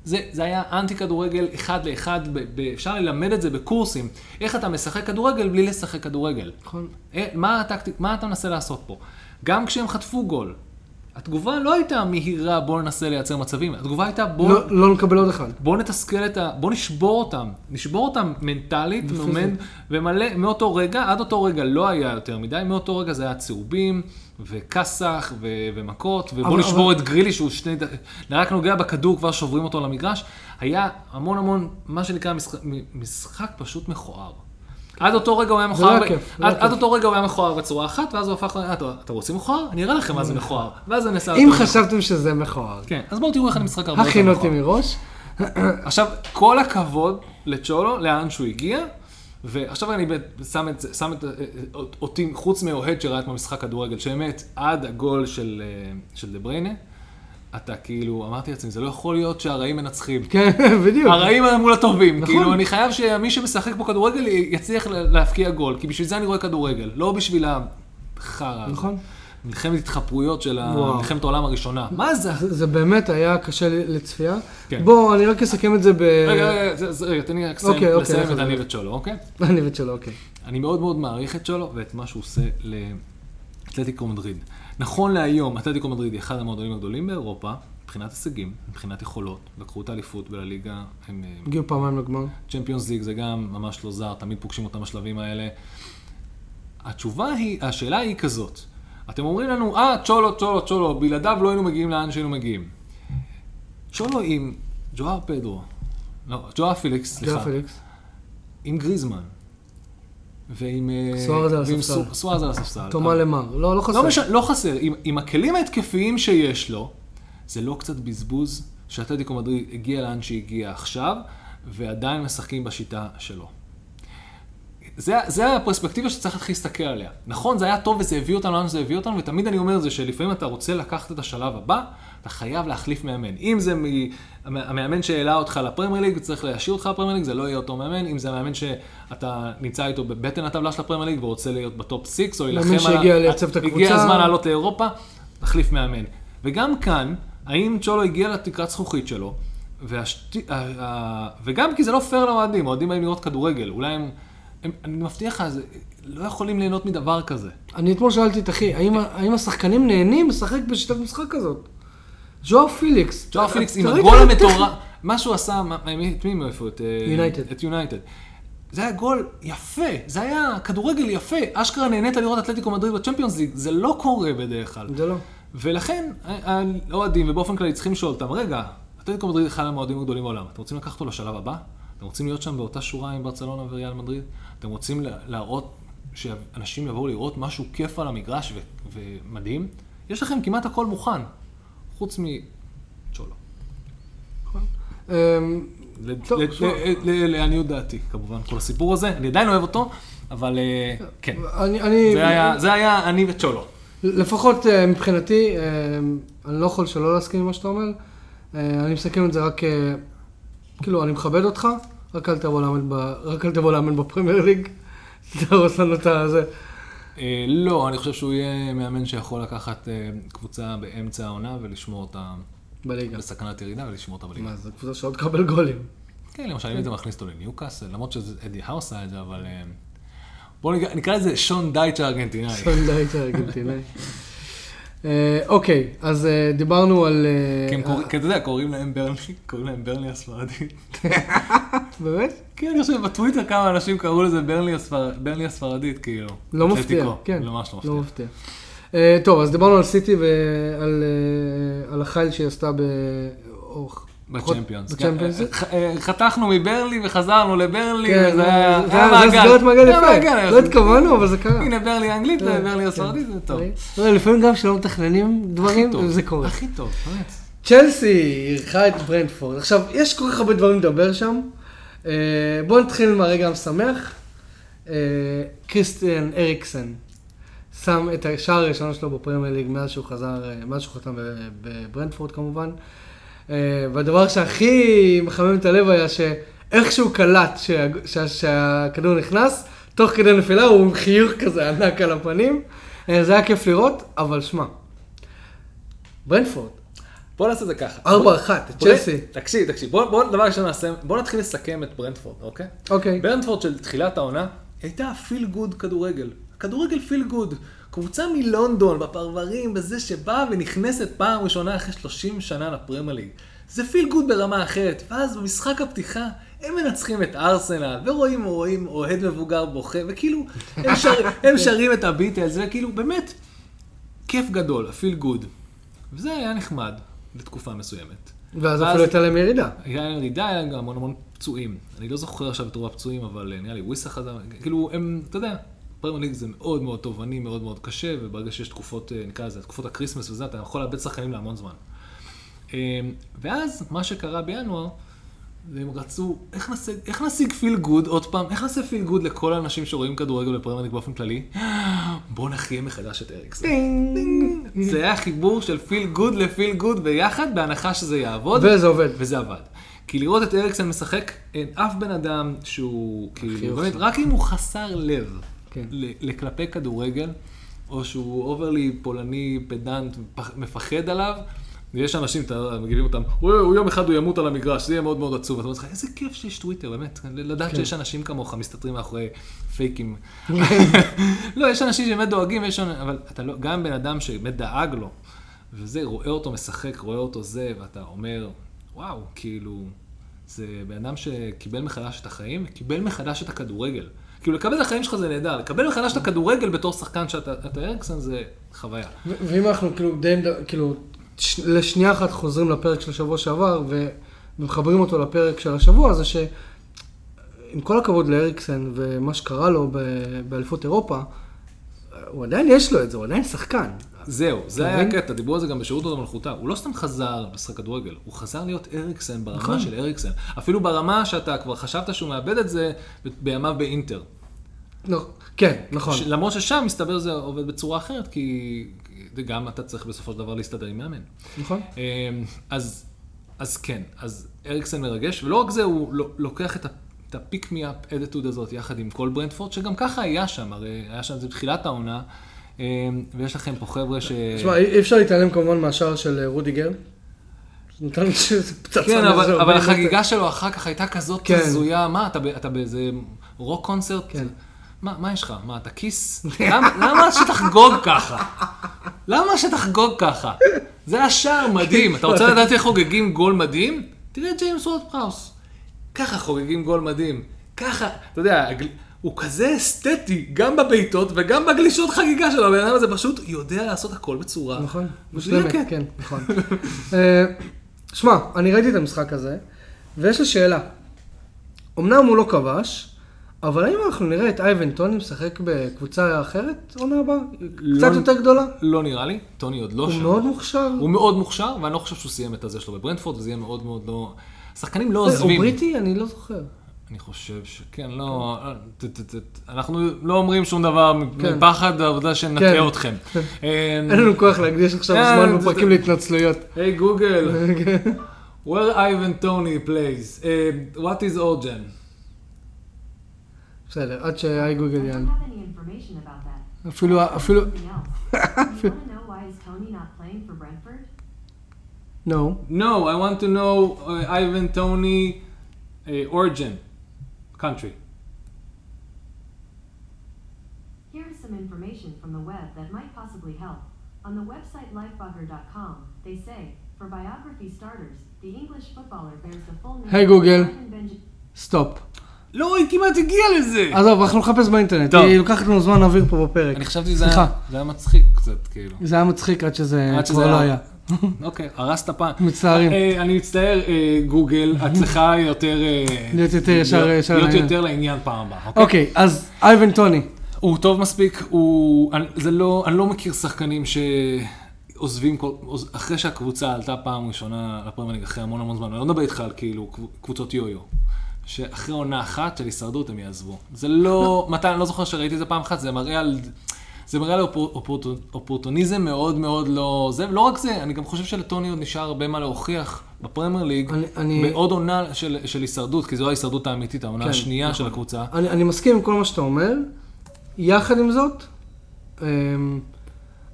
זה, זה היה אנטי כדורגל אחד לאחד, ב, ב, אפשר ללמד את זה בקורסים. איך אתה משחק כדורגל בלי לשחק כדורגל. נכון. אה, מה הטקטיק, מה אתה מנסה לעשות פה? גם כשהם חטפו גול, התגובה לא הייתה מהירה, בוא ננסה לייצר מצבים, התגובה הייתה בוא, לא- לא נקבל עוד אחד. בוא נתסכל את ה... בוא נשבור אותם. נשבור אותם מנטלית. מומנט, ומלא, מאותו רגע, עד אותו רגע לא היה יותר מדי, מאותו רגע זה היה צהובים, וכסח, ו... ומכות, ובוא אבל- נשבור אבל- את גרילי שהוא שני... רק נוגע בכדור, כבר שוברים אותו למגרש. היה המון המון, מה שנקרא משחק, משחק פשוט מכוער. עד אותו רגע הוא היה לא מכוער, היה ב- לא עד, עד. אותו רגע הוא היה מכוער בצורה אחת, ואז הוא הפך, ל- "אה, אתם אתם רוצים מכוער? אני אראה לכם מה זה מכוער. ואז זה נעשה... אם. חשבתם שזה מכוער, כן, אז בואו תראו איך אני משחק הרבה יותר הכין מכוער. אותי מראש. עכשיו, כל הכבוד לצ'ולו, לאן שהוא הגיע, ועכשיו אני שם את, שם את, אה, אה, אותי, חוץ מאוהד שראה את המשחק כדורגל, שבאמת, עד הגול של, אה, של דה בריינה, אתה כאילו, אמרתי לעצמי, זה לא יכול להיות שהרעים מנצחים. כן, בדיוק. הרעים מול הטובים, נכון. כאילו, אני חייב שמי שמשחק פה כדורגל יצליח לה- להבקיע גול, כי בשביל זה אני רואה כדורגל, לא בשביל החרא. נכון. מלחמת התחפרויות של. מלחמת העולם הראשונה. מה זה? זה באמת היה קשה לצפייה. כן. בוא, אני רק אסכם את זה ב... רגע, רגע, תן לי רק לסיים- אוקיי, אוקיי, את. אני וצ'ולו, אוקיי? אני ושלו, אוקיי. אני מאוד מאוד מעריך את צ'ולו ואת מה שהוא עושה לאתלטיקו מדריד. נכון להיום, אתלטיקו מדריד היא אחד המועדונים הגדולים באירופה, מבחינת הישגים, מבחינת יכולות. לקחו את האליפות בלליגה, הם הגיעו פעמיים לגמר. צ'מפיונס ליג זה גם ממש לא זר, תמיד פוגשים אותם בשלבים האלה. התשובה היא, השאלה היא כזאת. אתם אומרים לנו, אה, צ'ולו, צ'ולו, צ'ולו, בלעדיו לא היינו מגיעים לאן שהיינו מגיעים. צ'ולו עם ג'ואר פדרו, לא, ג'ואר פיליקס, סליחה. ג'ו פליקס. עם גריזמן. ועם... אה, סוארז על הספסל. סו- סוארז על הספסל. תומה למר. לא, לא חסר. לא משנה, לא חסר. עם, עם הכלים ההתקפיים שיש לו, זה לא קצת בזבוז שאתלטיקו מדריד הגיע לאן שהגיע עכשיו, ועדיין משחקים בשיטה שלו. זה, זה הפרספקטיבה שצריך להתחיל להסתכל עליה. נכון, זה היה טוב וזה הביא אותנו לאן שזה הביא אותנו, ותמיד אני אומר את זה שלפעמים אתה רוצה לקחת את השלב הבא, אתה חייב להחליף מאמן. אם זה מ... המאמן שהעלה אותך לפרמייר ליג, צריך להשאיר אותך לפרמייר ליג, זה לא יהיה אותו מאמן. אם זה המאמן שאתה נמצא איתו בבטן הטבלה של הפרמייר ליג ורוצה להיות ב top 6, או להילחם מאמן שהגיע לייצב את הגיע הקבוצה. הזמן לעלות לאירופה, תחליף מאמן. וגם כאן, האם צ'ולו הגיע לתקרת זכוכית שלו, והשת... וגם כי זה לא פייר לאוהדים, אוהדים באים לראות כדורגל, אולי הם, הם אני מבטיח לך, לא יכולים ליהנות מדבר כזה. אני אתמול שאלתי את אחי, האם, האם השחקנים נהנים לשחק בשיטת משחק כזאת? ג'ואו פליקס. ג'ואו פליקס עם הגול המטורף, מה שהוא עשה, את מי הם איפה? את אה, יונייטד. את יונייטד. זה היה גול יפה, זה היה כדורגל יפה, אשכרה נהנית לראות אתלטיקו מדריד בצ'מפיונס ליג, זה לא קורה בדרך כלל. זה לא. ולכן, ה- האוהדים, ובאופן כללי צריכים לשאול אותם, רגע, אתלטיקו מדריד אחד המועדים הגדולים בעולם, אתם רוצים לקחת אותו לשלב הבא? אתם רוצים להיות שם באותה שורה עם ברצלונה וריאל מדריד? אתם רוצים לה- להראות, שאנשים יבואו לראות משהו כיף על המגרש ו- ומדהים? יש לכם כמעט הכל מוכן, חוץ מצ'ולו. אמ. ל- ל- לעניות דעתי, כמובן, כל הסיפור הזה. אני עדיין אוהב אותו, אבל אה, כן. זה היה- אני וצ'ולו. לפחות אה, מבחינתי, אה, אני לא יכול שלא להסכים עם מה שאתה אומר. אה, אני מסכם את זה רק, כאילו, אני מכבד אותך, רק אל תבוא לאמן, ב, רק אל תבוא לאמן בפרמייר ליג. תהרוס לנו את הזה. אה, לא, אני חושב שהוא יהיה מאמן שיכול לקחת אה, קבוצה באמצע העונה ולשמור אותה בליגה. בסכנת ירידה ולשמור אותה בליגה. מה, זו קבוצה שעוד תקבל גולים. כן, למשל, אם היית מכניס אותו לניוקאסל, למרות שאדי האו עשה את זה, אבל... אה, בואו נקרא- לזה שון דייץ' הארגנטינאי. שון דייץ' הארגנטינאי. אה, אוקיי, אז אה, דיברנו על... אה, כי אתה יודע, קוראים להם ברלי, קוראים להם ברלי הספרדית. באמת? כן, אני חושב בטוויטר כמה אנשים קראו לזה ברלי הספר- ברלי הספרדית, כאילו. לא מפתיע. כן. ממש לא מפתיע. לא מפתיע. טוב, אז דיברנו על סיטי ועל על החיל שהיא עשתה בצ'מפיונס. בצ'מפיונס. ח- אה, חתכנו מברלי וחזרנו לברלי, כן, וזה היה זה- היה זה מעגל. מעגל היה יפה. מעגל, לא התכוונו, אבל זה קרה. הנה ברלי האנגלית וברלי כן. הספרדית, זה טוב. לא, לפעמים גם כשלא מתכננים דברים. זה קורה. הכי טוב, באמת. צ'לסי אירחה את ברנדפורד. עכשיו, יש כל כך הרבה דברים לדבר שם. אה, בואו נתחיל מהרגע המשמח. אה, קריסטיאן אריקסן שם את השער הראשון שלו בפרמייר ליג מאז שהוא חזר, אה, מאז שהוא חתם בברנדפורד כמובן. אה, והדבר שהכי מחמם את הלב היה שאיכשהו קלט שה, שה, שהכדור נכנס, תוך כדי נפילה הוא עם חיוך כזה ענק על הפנים. אה, זה היה כיף לראות, אבל שמע, ברנדפורד, בוא נעשה את זה ככה. 4-1, את בוא- צ'לסי. תקשיב, תקשיב, בוא, בוא דבר ראשון נעשה, בוא נתחיל לסכם את ברנדפורד, אוקיי? אוקיי. ברנדפורד של תחילת העונה, הייתה feel good כדורגל. כדורגל feel good. קבוצה מלונדון, בפרברים, בזה שבאה ונכנסת פעם ראשונה אחרי 30 שנה לפרמייר ליג. זה feel good ברמה אחרת, ואז במשחק הפתיחה הם מנצחים את ארסנל, ורואים רואים אוהד מבוגר בוכה, וכאילו, הם, שר, הם שרים את הביטלס, וכאילו, באמת, כיף גדול, feel good. וזה היה נחמד לתקופה מסוימת. ואז אפילו הייתה להם ירידה. היה להם ירידה, היה גם המון המון פצועים. אני לא זוכר עכשיו את רוב הפצועים, אבל נראה לי וויסה חזר, כאילו, הם, אתה יודע, פרמייר ליג זה מאוד מאוד תובעני, מאוד מאוד קשה, וברגע שיש תקופות, אה, נקרא לזה, תקופות ה Christmas וזה, אתה יכול לאבד שחקנים להמון זמן. אה, ואז, מה שקרה בינואר, והם רצו, איך נשיג, איך נשיג feel good, עוד פעם, איך נעשה feel good לכל האנשים שרואים כדורגל בפרמייר ליג באופן כללי? בואו נחיה מחדש את אריקסן. זה היה חיבור של feel good ל feel good ביחד, בהנחה שזה יעבוד. וזה עובד. וזה עבד. כי לראות את אריקסן משחק, אין אף בן אדם שהוא, כאילו, באמת, רק אם הוא חסר לב כן. לכלפי כדורגל, או שהוא overly פולני, pedant, פח- מפחד עליו, ויש אנשים, מגיבים אותם, הוא, יום אחד הוא ימות על המגרש, זה יהיה מאוד מאוד עצוב. אתה אומר לך, איזה כיף שיש טוויטר, באמת, לדעת כן. שיש אנשים כמוך מסתתרים מאחורי פייקים. לא, יש אנשים שבאמת דואגים, יש, אבל אתה לא, גם בן אדם שבאמת דאג לו, וזה, רואה אותו משחק, רואה אותו זה, ואתה אומר, וואו, כאילו, זה בן אדם שקיבל מחדש את החיים, קיבל מחדש את הכדורגל. כאילו, לקבל את החיים שלך זה נהדר, לקבל מחדש את הכדורגל בתור שחקן שאתה אתה אריקסון זה חוויה. ואם אנחנו כאילו די, כאילו, ש- לשנייה אחת חוזרים לפרק של השבוע שעבר ו- ומחברים אותו לפרק של השבוע, זה שעם כל הכבוד לאריקסן ומה שקרה לו ב- באליפות אירופה, הוא עדיין יש לו את זה, הוא עדיין שחקן. זהו, זה היה? הקטע, דיברו על זה גם בשירות עוד המלכותה. הוא לא סתם חזר לשחק כדורגל, הוא חזר להיות אריקסן ברמה נכון. של אריקסן. אפילו ברמה שאתה כבר חשבת שהוא מאבד את זה בימיו באינטר. לא, כן, נכון. למרות ששם מסתבר זה עובד בצורה אחרת, כי גם אתה צריך בסופו של דבר להסתדר עם מאמן. נכון. אמ, אז, אז כן, אז אריקסן מרגש, ולא רק זה, הוא לו- לוקח את ה... את ה pick me up attitude הזאת יחד עם כל ברנדפורד, שגם ככה היה שם, הרי היה שם, זה בתחילת העונה, אמ, ויש לכם פה חבר'ה ש... תשמע, אי אפשר להתעלם כמובן מהשער של אה, רודיגר. נתן לי שזה פצצה. כן, אבל. החגיגה שלו אחר כך הייתה כזאת כן. הזויה, מה, אתה, באיזה רוק קונצרט? מה, מה יש לך? מה, אתה קיס? למה, למה שתחגוג ככה? למה שתחגוג ככה? זה היה שער מדהים. אתה רוצה לדעת איך חוגגים גול מדהים? תראה את ג'יימס וורד פראוס. ככה חוגגים גול מדהים. ככה, אתה יודע, הוא כזה אסתטי, גם בבעיטות וגם בגלישות חגיגה שלו. הבן אדם הזה פשוט יודע לעשות הכל בצורה נכון, מושלמת. כן, נכון. אה, שמע, אני ראיתי את המשחק הזה, ויש לי שאלה. אמנם הוא לא כבש, אבל האם אנחנו נראה את אייבן טוני משחק בקבוצה אחרת עונה הבאה? קצת יותר גדולה? לא נראה לי, טוני עוד לא הוא שם. מאוד מוכשר. הוא מאוד מוכשר, ואני לא חושב שהוא סיים את הזה שלו בברנדפורד, וזה יהיה מאוד מאוד לא... שחקנים לא הוא עוזבים. בריטי? אני לא זוכר. אני חושב שכן, לא... אנחנו לא אומרים שום דבר כן. מפחד העובדה שנטעה כן. אתכם. אין לנו כוח להקדיש עכשיו אה, זמן בפרקים להתנצלויות. היי גוגל, where Ivan Tony plays, Uh, what is Orgen? בסדר, עד ש-I Google יעלה. אפילו, אפילו... No. No, I want to know uh, Ivan Tony uh, origin, country. Here is some information from the web that might possibly help. On the website lifebugger.com, they say, for biography starters, the English footballer bears the full name. Hey Google, stop. לא, היא כמעט הגיעה לזה. עזוב, אנחנו נחפש באינטרנט. טוב. היא לוקחת לנו זמן להעביר פה בפרק. אני חשבתי שזה. היה- זה היה מצחיק קצת, כאילו. זה היה מצחיק עד שזה עד שזה כבר לא היה-. אוקיי, הרסת פעם. מצטערים. אה, אני מצטער, אה, גוגל, את צריכה יותר... אה, להיות יותר ישר- להיות- ישר להיות לעניין. יותר לעניין פעם הבאה, אוקיי? אוקיי, אז אייבן טוני. הוא טוב מספיק, הוא... אני- זה לא... אני לא מכיר שחקנים שעוזבים כל... עוז- אחרי שהקבוצה עלתה פעם ראשונה לפרמייר ליג אחרי המון המון זמן, אני לא מדבר איתך על כאילו קב- קבוצות יו-יו. שאחרי עונה אחת של הישרדות הם יעזבו. זה לא... מתי, אני לא זוכר שראיתי את זה פעם אחת, זה מראה על... זה מראה על אופור- אופורטו- אופורטוניזם מאוד מאוד לא... זה, לא רק זה, אני גם חושב שלטוני עוד נשאר הרבה מה להוכיח בפרמייר ליג, אני- אני- בעוד עונה של, של הישרדות, כי זו ההישרדות האמיתית, העונה כן, השנייה של נכון. הקבוצה. אני, אני מסכים עם כל מה שאתה אומר. יחד עם זאת, אמ,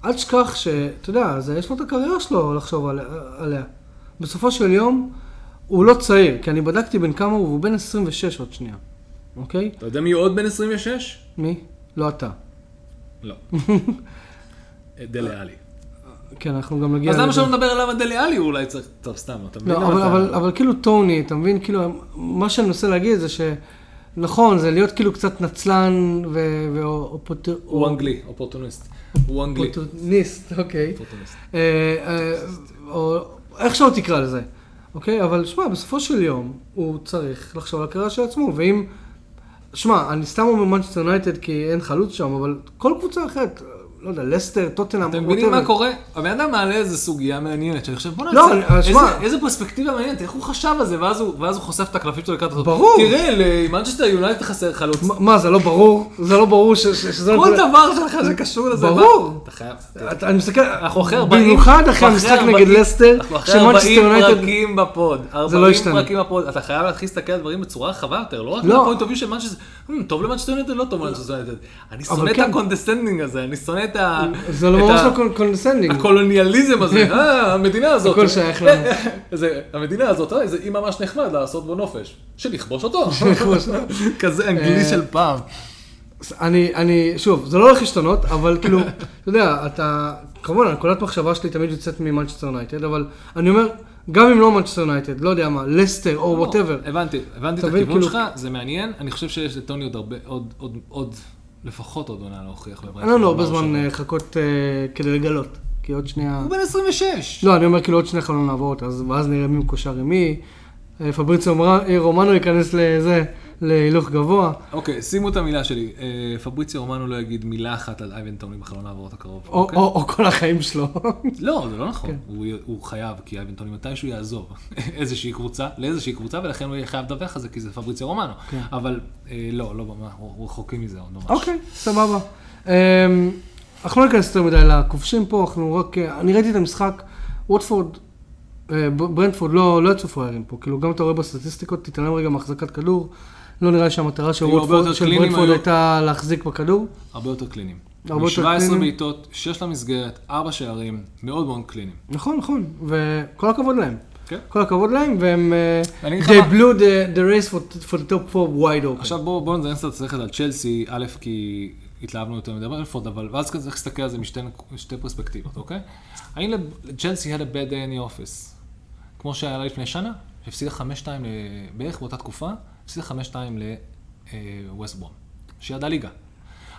אל תשכח שאתה יודע, זה, יש לו את הקריירה שלו לחשוב על, עליה. בסופו של יום, הוא לא צעיר, כי אני בדקתי בין כמה הוא, והוא בן 26 עוד שנייה, אוקיי? אתה יודע מי עוד בן 26? מי? לא אתה. לא. דלה עלי. כן, אנחנו גם נגיע אז למה. שלא נדבר עליו על דלה עלי? אולי צריך... טוב, סתם, אתה מבין? לא, אבל, אבל, אבל כאילו טוני, אתה מבין? כאילו, מה שאני מנסה להגיד זה ש... נכון, זה להיות כאילו קצת נצלן ו... ואופוטר... הוא אנגלי, אופורטוניסט. הוא אנגלי. אופורטוניסט, אוקיי. אופורטוניסט. אה, אה, איך שלא תקרא לזה, אוקיי? אבל שמע, בסופו של יום, הוא צריך לחשוב על הקריירה של עצמו, ואם... שמע, אני סתם אומר מנצ'סטר יונייטד כי אין חלוץ שם, אבל כל קבוצה אחרת, לא יודע, לסטר, טוטנאם, אתם מבינים. מה קורה? הבן אדם מעלה איזה סוגיה מעניינת, שאני חושב, בוא'נה, לא, איזה- איזה- איזה פרספקטיבה מעניינת, איך הוא חשב על זה, ואז הוא ואז הוא חושף את הקלפים שלו לקראת הסוף. ברור. תראה, למנצ'סטר יונייטד חסר חלוץ. מה- מה, זה לא ברור? זה לא ברור ש- ש- שזה... כל דבר שלך שקשור לזה. ברור. אתה חייב. אני מסתכל, אנחנו אחרי 40... במיוחד אחרי המשחק 40 נגד לסטר, אנחנו אחרי שמנצ'סטר 40 יונייטד... פרקים בפוד. לא 40 ישתנה. פרקים בפוד. אתה חייב להתחיל להסתכל על דברים בצורה רחבה יותר, לא רק לא. מה point of של מנצ'סטר... "Hmm, טוב למנצ'סטר יונייטד, לא טוב למנצ'סטר יונייטד. אני שונא את. ה condescending הזה, אני שונא את ה... זה לא את ממש לא condescending. הקולוניאליזם הזה, אה, המדינה הזאת. הכל שייך לנו. המדינה הזאת, אה, זה אי ממש נחמד לעשות בו נופש. שלכבוש אותו. כזה אנגלי אה, של פעם. אני, אני, שוב, זה לא הולך להשתנות, אבל כאילו, אתה יודע, אתה, כמובן, הנקודת מחשבה שלי תמיד יוצאת ממנצ'סטר יונייטד, אבל אני אומר, גם אם לא מנצ'סטר יונייטד, לא יודע מה, לסטר או whatever, הבנתי, הבנתי את הכיוון כאילו- שלך, זה מעניין. אני חושב שיש לטוני עוד הרבה, עוד, עוד, עוד, לפחות עוד עונה להוכיח. אין לנו הרבה זמן לחכות כדי לגלות, כי עוד שנייה... הוא בן 26. לא, אני אומר כאילו עוד שני חלון העברות, אז ואז נראה מי מקושר עם מי. אה, פבריציו מר- אה, רומנו ייכנס לזה, להילוך גבוה. אוקיי, שימו את המילה שלי. אה, פבריציו רומנו לא יגיד מילה אחת על אייבן טוני בחלון העברות הקרוב. או- אוקיי? או או כל החיים שלו. לא, זה לא נכון. כן. הוא- הוא חייב, כי אייבן טוני מתישהו יעזוב איזושהי קבוצה, לאיזושהי קבוצה, ולכן הוא יהיה חייב לדווח על זה, כי זה פבריציו רומנו. כן. אבל אה, לא, לא, ממש, הוא רחוקים מזה עוד ממש. אוקיי, סבבה. אמ, אנחנו לא ניכנס יותר מדי לכובשים פה, אנחנו רק... אה, אני ראיתי את המשחק, ווטפורד, ברנדפורד לא לא יצאו פראיירים פה, כאילו גם אתה רואה בסטטיסטיקות, תתעלם רגע מהחזקת כדור. לא נראה לי שהמטרה של היו. הייתה להחזיק בכדור. הרבה יותר קליניים. הרבה יותר מ-17 קליניים. בעיטות, 6 למסגרת, 4 שערים, מאוד מאוד קליניים. נכון, נכון, וכל הכבוד להם. כן. כל הכבוד להם, והם... אה, They blew the, the race for, for the top four wide open. עכשיו בואו בוא נזיין קצת שכל על צ'לסי, א', כי התלהבנו יותר מדי ברנפורד, אבל ואז כזה צריך להסתכל על זה משתי פרספקטיבות, אוקיי? האם צ'לסי had a bad day in the office? כמו שהיה לה לפני שנה, שהפסידה 5-2 ל- בערך באותה תקופה, הפסידה 5-2 לווסט ברום, שירדה ליגה.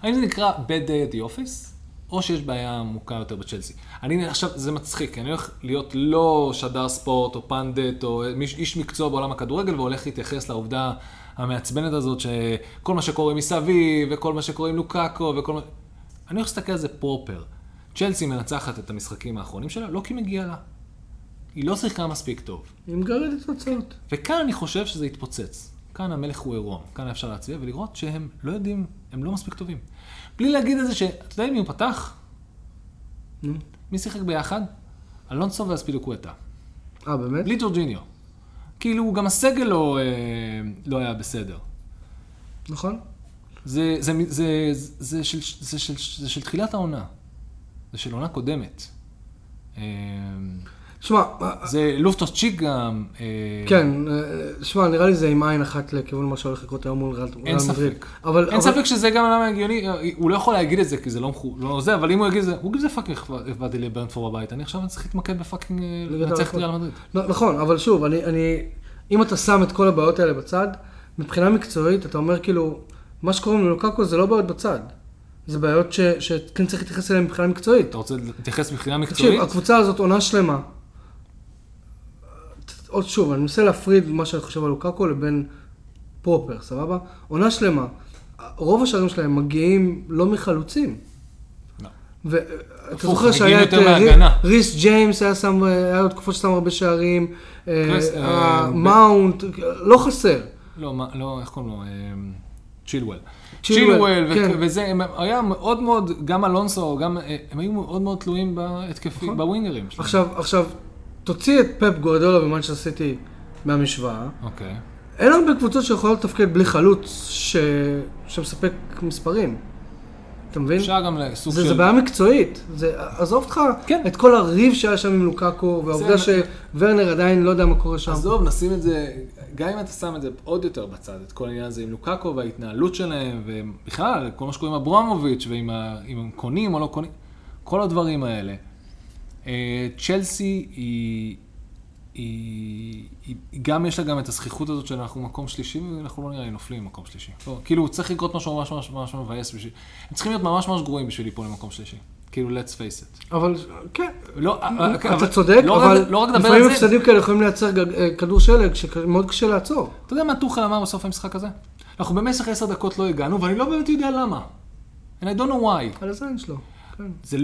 האם זה נקרא bad day at the office, או שיש בעיה עמוקה יותר בצ'לסי? אני עכשיו, זה מצחיק, אני הולך להיות לא שדר ספורט, או פנדט, או איש מקצוע בעולם הכדורגל, והולך להתייחס לעובדה המעצבנת הזאת, שכל מה שקורה מסביב, וכל מה שקורה עם לוקאקו, וכל מה... אני הולך להסתכל על זה פרופר. צ'לסי מנצחת את המשחקים האחרונים שלה, לא כי מגיע לה. היא לא שיחקה מספיק טוב. היא מגרדת תוצאות. וכאן אני חושב שזה יתפוצץ. כאן המלך הוא עירום. כאן אפשר להצביע ולראות שהם לא יודעים, הם לא מספיק טובים. בלי להגיד את זה ש... אתה יודע מי הוא פתח? נו. מי שיחק ביחד? אלונסו ואספילוקווטה. אה, באמת? בלי ג'ורג'יניו. כאילו, גם הסגל לא, אה, לא היה בסדר. נכון. זה, זה, זה, זה, זה, של, זה, של, זה של תחילת העונה. זה של עונה קודמת. אה, שמע, זה לופטוס צ'יק גם. אה, כן, אה, שמע, נראה לי זה עם עין אחת לכיוון מה שהולך לקרות היום מול ריאל ריאל אין מדריד. ספק. אבל, אין אבל- ספק שזה גם למה הגיוני, הוא לא יכול להגיד את זה כי זה לא מחו... לא זה, אבל אם הוא יגיד את זה, הוא גיב זה פאקינג באתי לברנדפור בבית, אני עכשיו צריך להתמקד בפאקינג אה, לנצח את. ריאל מדריד. נכון, אבל שוב, אני, אני, אם אתה שם את כל הבעיות האלה בצד, מבחינה מקצועית, אתה אומר כאילו, מה שקוראים ללוקקו זה לא בעיות בצד. זה בעיות ש, שכן צריך להתייחס אליהן מבחינה מקצועית. אתה רוצה להתייחס מבחינה תקשיב, מקצועית? הקבוצה הזאת עונה שלמה. עוד שוב, אני מנסה להפריד מה שאני חושב על לוקאקו לבין proper, סבבה? עונה שלמה. רוב השערים שלהם מגיעים לא מחלוצים. לא. ואתה זוכר שהיה את אה. ריס ג'יימס, היה שם, היה לו תקופות ששם הרבה שערים, אה, אה, אה, מאונט, לא חסר. לא, לא, איך קוראים לו? אה, צ'ילואל. צ'ילואל, צ'ילואל, ו- כן. וזה, היה מאוד מאוד, גם אלונסו, גם, אה, הם היו מאוד מאוד תלויים בהתקפי, נכון. בווינגרים. עכשיו, עכשיו, תוציא את פפ גורדולה ומנצ'סטר סיטי מהמשוואה. אוקיי. אין הרבה קבוצות שיכולות לתפקד בלי חלוץ ש... שמספק מספרים. אתה מבין? אפשר גם לסוג זה, של... זה בעיה מקצועית. זה, עזוב אותך כן. את כל הריב שהיה שם עם לוקאקו, והעובדה זה- שוורנר עדיין לא יודע מה קורה שם. עזוב, נשים את זה, גם אם אתה שם את זה עוד יותר בצד, את כל העניין הזה עם לוקאקו וההתנהלות שלהם, ובכלל, כל מה שקורה עם אברמוביץ' ועם ה- אם הם קונים או לא קונים. כל הדברים האלה. אה, צ'לסי היא, היא, היא, גם יש לה גם את הזכיחות הזאת שאנחנו מקום שלישי, ואנחנו לא נראה לי נופלים במקום שלישי. לא, כאילו, צריך לקרות משהו ממש ממש ממש מבאס בשביל... הם צריכים להיות ממש ממש גרועים בשביל ליפול למקום שלישי. כאילו, let's face it. אבל כן, לא, אה, אתה אבל- צודק, לא רק- אבל לא רק לפעמים על זה, הפסדים כאלה יכולים לייצר גג- אה, כדור שלג שמאוד קשה לעצור. אתה יודע מה טוחל אמר בסוף המשחק הזה? אנחנו במשך עשר דקות לא הגענו, ואני לא באמת יודע למה. And I don't know why. על הזין שלו. כן. זה,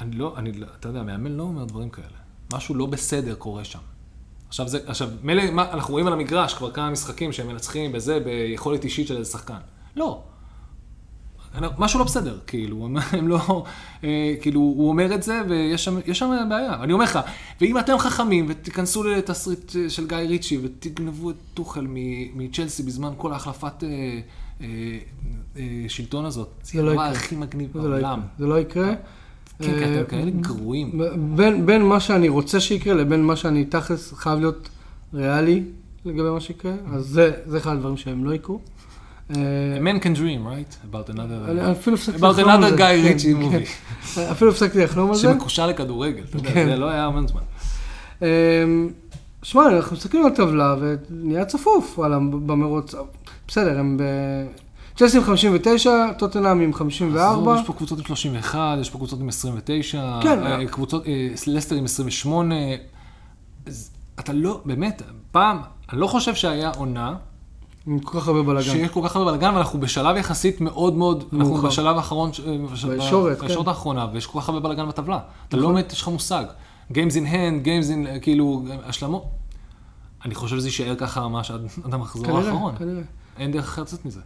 אני לא, אני, לא- אתה יודע, מאמן לא אומר דברים כאלה. משהו לא בסדר קורה שם. עכשיו, זה, עכשיו, מילא, מה, אנחנו רואים על המגרש כבר כמה משחקים שהם מנצחים בזה, ביכולת אישית של איזה שחקן. לא. משהו לא בסדר, כאילו, הם, הם לא, אה, כאילו, הוא אומר את זה ויש שם, שם בעיה. אני אומר לך, ואם אתם חכמים ותיכנסו לתסריט אה, של גיא ריצ'י ותגנבו את טוחל מצ'לסי בזמן כל ההחלפת אה, אה, אה, שלטון הזאת, זה זה לא הדבר. הכי מגניב לא. בעולם. זה לא יקרה. כן, אתם כאלה גרועים. בין, בין מה שאני רוצה שיקרה לבין מה שאני תכלס חייב להיות ריאלי לגבי מה שיקרה, אז זה, זה אחד הדברים שהם לא יקרו. אה, A man can dream, right? About another... אני אפילו הפסקתי About לחלום על another guy כן, ריצ'י כן. movie. אפילו הפסקתי לחלום על זה. שמקושר לכדורגל, אתה יודע, כן. זה לא היה המון זמן. אמ, שמע, אנחנו מסתכלים על הטבלה ונהיה צפוף במרוץ. בסדר, הם ב... צ'לסי עם 59, טוטנאם עם 54. עזוב, יש פה קבוצות עם 31, יש פה קבוצות עם 29, כן. אה, קבוצות, אה, לסטר עם 28. אז אתה לא, באמת, פעם, אני לא חושב שהיה עונה עם כל כך הרבה בלאגן. שיש כל כך הרבה בלאגן, ואנחנו בשלב יחסית מאוד מאוד, אנחנו מאוחר. בשלב האחרון, בש- בישורת, כן. בישורת האחרונה, ויש כל כך הרבה בלאגן בטבלה. אתה לא באמת, יש לך מושג. Games in hand, Games in, כאילו, השלמות. אני חושב שזה יישאר ככה ממש עד המחזור כנראה, האחרון. כנראה. אין דרך אחרת לצאת מזה.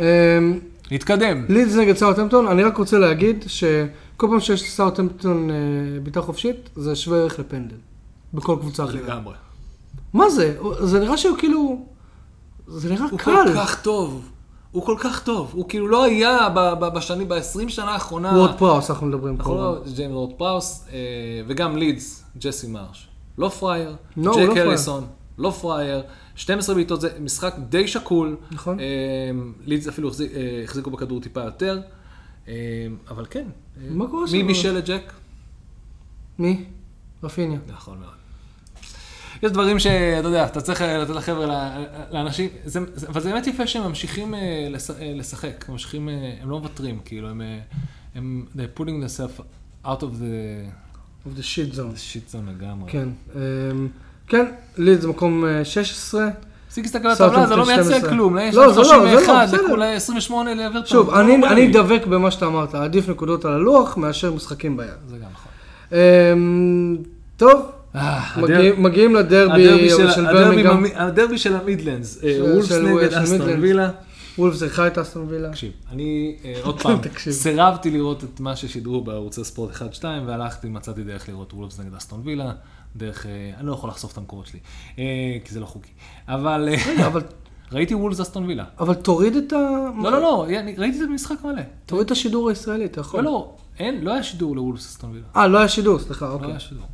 אמ, נתקדם. לידס נגד סאוטהמפטון, אני רק רוצה להגיד שכל פעם שיש לסאוטהמפטון אה, בעיטה חופשית, זה שווה ערך לפנדל. בכל קבוצה אחרת. לגמרי. מה זה? זה נראה שהוא כאילו... זה נראה הוא קל. כל כך טוב. הוא כל כך טוב. הוא כאילו לא היה בשנים, ב-20 שנה האחרונה. וורד פראוס אנחנו מדברים כל לא, הזמן. ג'יימס וורד פראוס, אה, וגם לידס, ג'סי מארש. לא פראייר. לא, הוא ג'ק לא. האריסון, לא פראייר. 12 בעיטות זה משחק די שקול. נכון. אה, לידס אפילו החזיק- אה, החזיקו בכדור טיפה יותר. אה, אבל כן. אה, מה קורה שם? מי בישל את ג'ק? מי? רפיניה. נכון מאוד. יש דברים שאתה יודע, אתה צריך אה, לתת לחבר'ה, ל- לאנשים, זה, זה, אבל זה באמת יפה שהם ממשיכים אה, לש, אה, לשחק, הם ממשיכים, אה, הם לא מוותרים, כאילו, הם, אה, הם, they're putting themselves out of the, of the shit zone. the shit zone לגמרי. כן. אמ, כן, לידס מקום אה, 16. תפסיק להסתכל על הטבלה, זה לא מייצג 12. כלום, יש לא, זה לא, זה לא, 31, בסדר. לכולה 28 לאברטון. שוב, זה אני לא. דבק במה שאתה אמרת, עדיף נקודות על הלוח מאשר משחקים ביד. זה גם נכון. אמ, טוב, אה, מגיעים- לדרבי של ברמינגהם. הדרבי של המידלנדס, אה, וולפס נגד מידלנדס. וילה. וולפס אירחה את אסטון וילה. תקשיב, אני אה, עוד פעם. סירבתי לראות את מה ששידרו בערוצי ספורט 1-2, והלכתי, מצאתי דרך לראות וולפס נגד אסטון וילה, דרך, אה, אני לא יכול לחשוף את המקורות שלי, אה, כי זה לא חוקי. אבל אה, רגע, אבל- ראיתי וולפס אסטון וילה. אבל תוריד את ה... לא, לא, לא, ראיתי את המשחק מלא. תוריד את השידור הישראלי, אתה יכול. לא, לא, אין, לא היה שידור לוולפס אסטון וילה. אה, לא היה שידור, סליחה, לא אוקיי. היה שידור.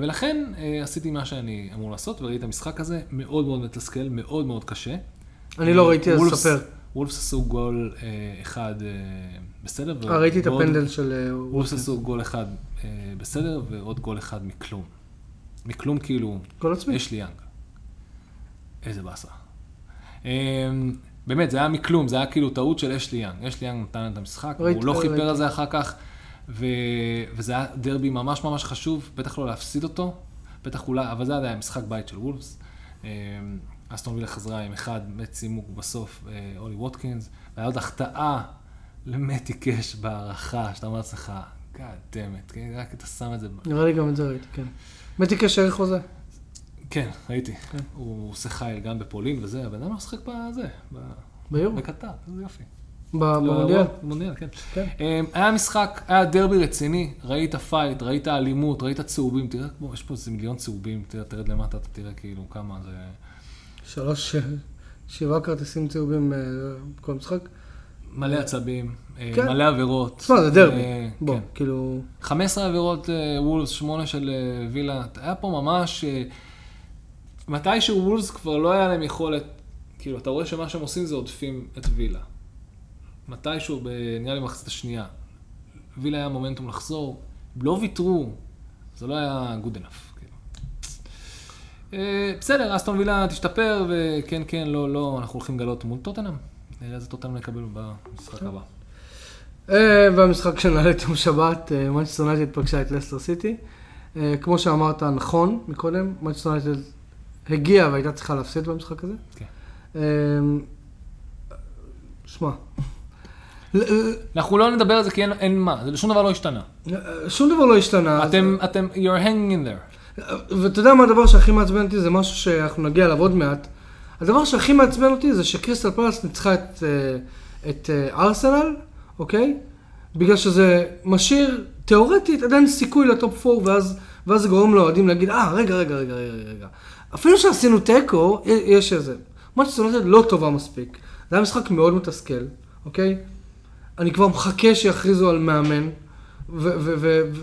ולכן עשיתי מה שאני אמור לעשות, וראיתי את המשחק הזה, מאוד מאוד מתסכל, מאוד מאוד קשה. אני לא ראיתי, אז ספר. וולפס עשו גול אחד בסדר. אה, ראיתי את הפנדל של וולפס וולפס. עשו גול אחד בסדר, ועוד גול אחד מכלום. מכלום כאילו, גול עצמי. יש לי יאנג. איזה באסה. אה, באמת, זה היה מכלום, זה היה כאילו טעות של אשלי יאנג. אשלי יאנג נתן את המשחק, ראיתי- הוא לא ראיתי. כיפר על זה אחר כך, ו... וזה היה דרבי ממש ממש חשוב, בטח לא להפסיד אותו, בטח אולי, אבל זה היה משחק בית של וולפס. אה, אסטון וילה חזרה עם אחד, מת צימוק בסוף, אה, אולי ווטקינס, והיה עוד החטאה למתי קאש בהערכה, שאתה אומר לעצמך, God damn it, כן, רק אתה שם את זה. נראה לי גם את זה ראיתי, כן. מתי קאש חוזה. כן, ראיתי. הוא עושה חייל גם בפולין וזה, הבן אדם משחק בזה, ביורו. בקטאר, איזה יופי. במונדיאל. במונדיאל, כן. כן. אמ, היה משחק, היה דרבי רציני, ראית fight, ראית אלימות, ראית צהובים, תראה כמו, יש פה איזה מיליון צהובים, תראה, תרד למטה, אתה תראה כאילו כמה זה... שלוש, שבעה כרטיסים צהובים אה, בכל משחק. מלא עצבים, אה, כן. מלא עבירות. תשמע, זה דרבי. אה, בוא, כן. כאילו... 15 עבירות אה, וולבס, 8 של אה, וילה. היה פה ממש... מתישהו וולס כבר לא היה להם יכולת, כאילו, אתה רואה שמה שהם עושים זה עודפים את וילה. מתישהו, נראה לי במחצית השנייה. וילה היה מומנטום לחזור, לא ויתרו, זה לא היה good enough. כאילו. בסדר, אסטון וילה תשתפר, וכן, כן, לא, לא, אנחנו הולכים לגלות מול טוטנאם. נראה איזה טוטנאם נקבל במשחק הבא. אה, והמשחק שנעלה את יום שבת, מנצ'סטר יונייטד פגשה את לסטר סיטי. אה, כמו שאמרת נכון מקודם, מנצ'סטר יונייטד הגיעה והייתה צריכה להפסיד במשחק הזה. כן. אה, שמע, אנחנו לא נדבר על זה כי אין, אין מה, שום דבר לא השתנה. שום דבר לא השתנה. אתם, אתם, you're hanging in there. ואתה יודע מה הדבר שהכי מעצבן אותי? זה משהו שאנחנו נגיע אליו עוד מעט. הדבר שהכי מעצבן אותי זה שקריסטל פלאס ניצחה את, אה, את אה, ארסנל, אוקיי? בגלל שזה משאיר תיאורטית עדיין סיכוי לטופ 4, ואז, ואז זה גורם לאוהדים להגיד, אה, רגע, רגע, רגע, רגע, רגע. אפילו שעשינו תיקו, יש איזה. מנצ'סטר יונייטד לא טובה מספיק. זה היה משחק מאוד מתסכל, אוקיי? אני כבר מחכה שיכריזו על מאמן,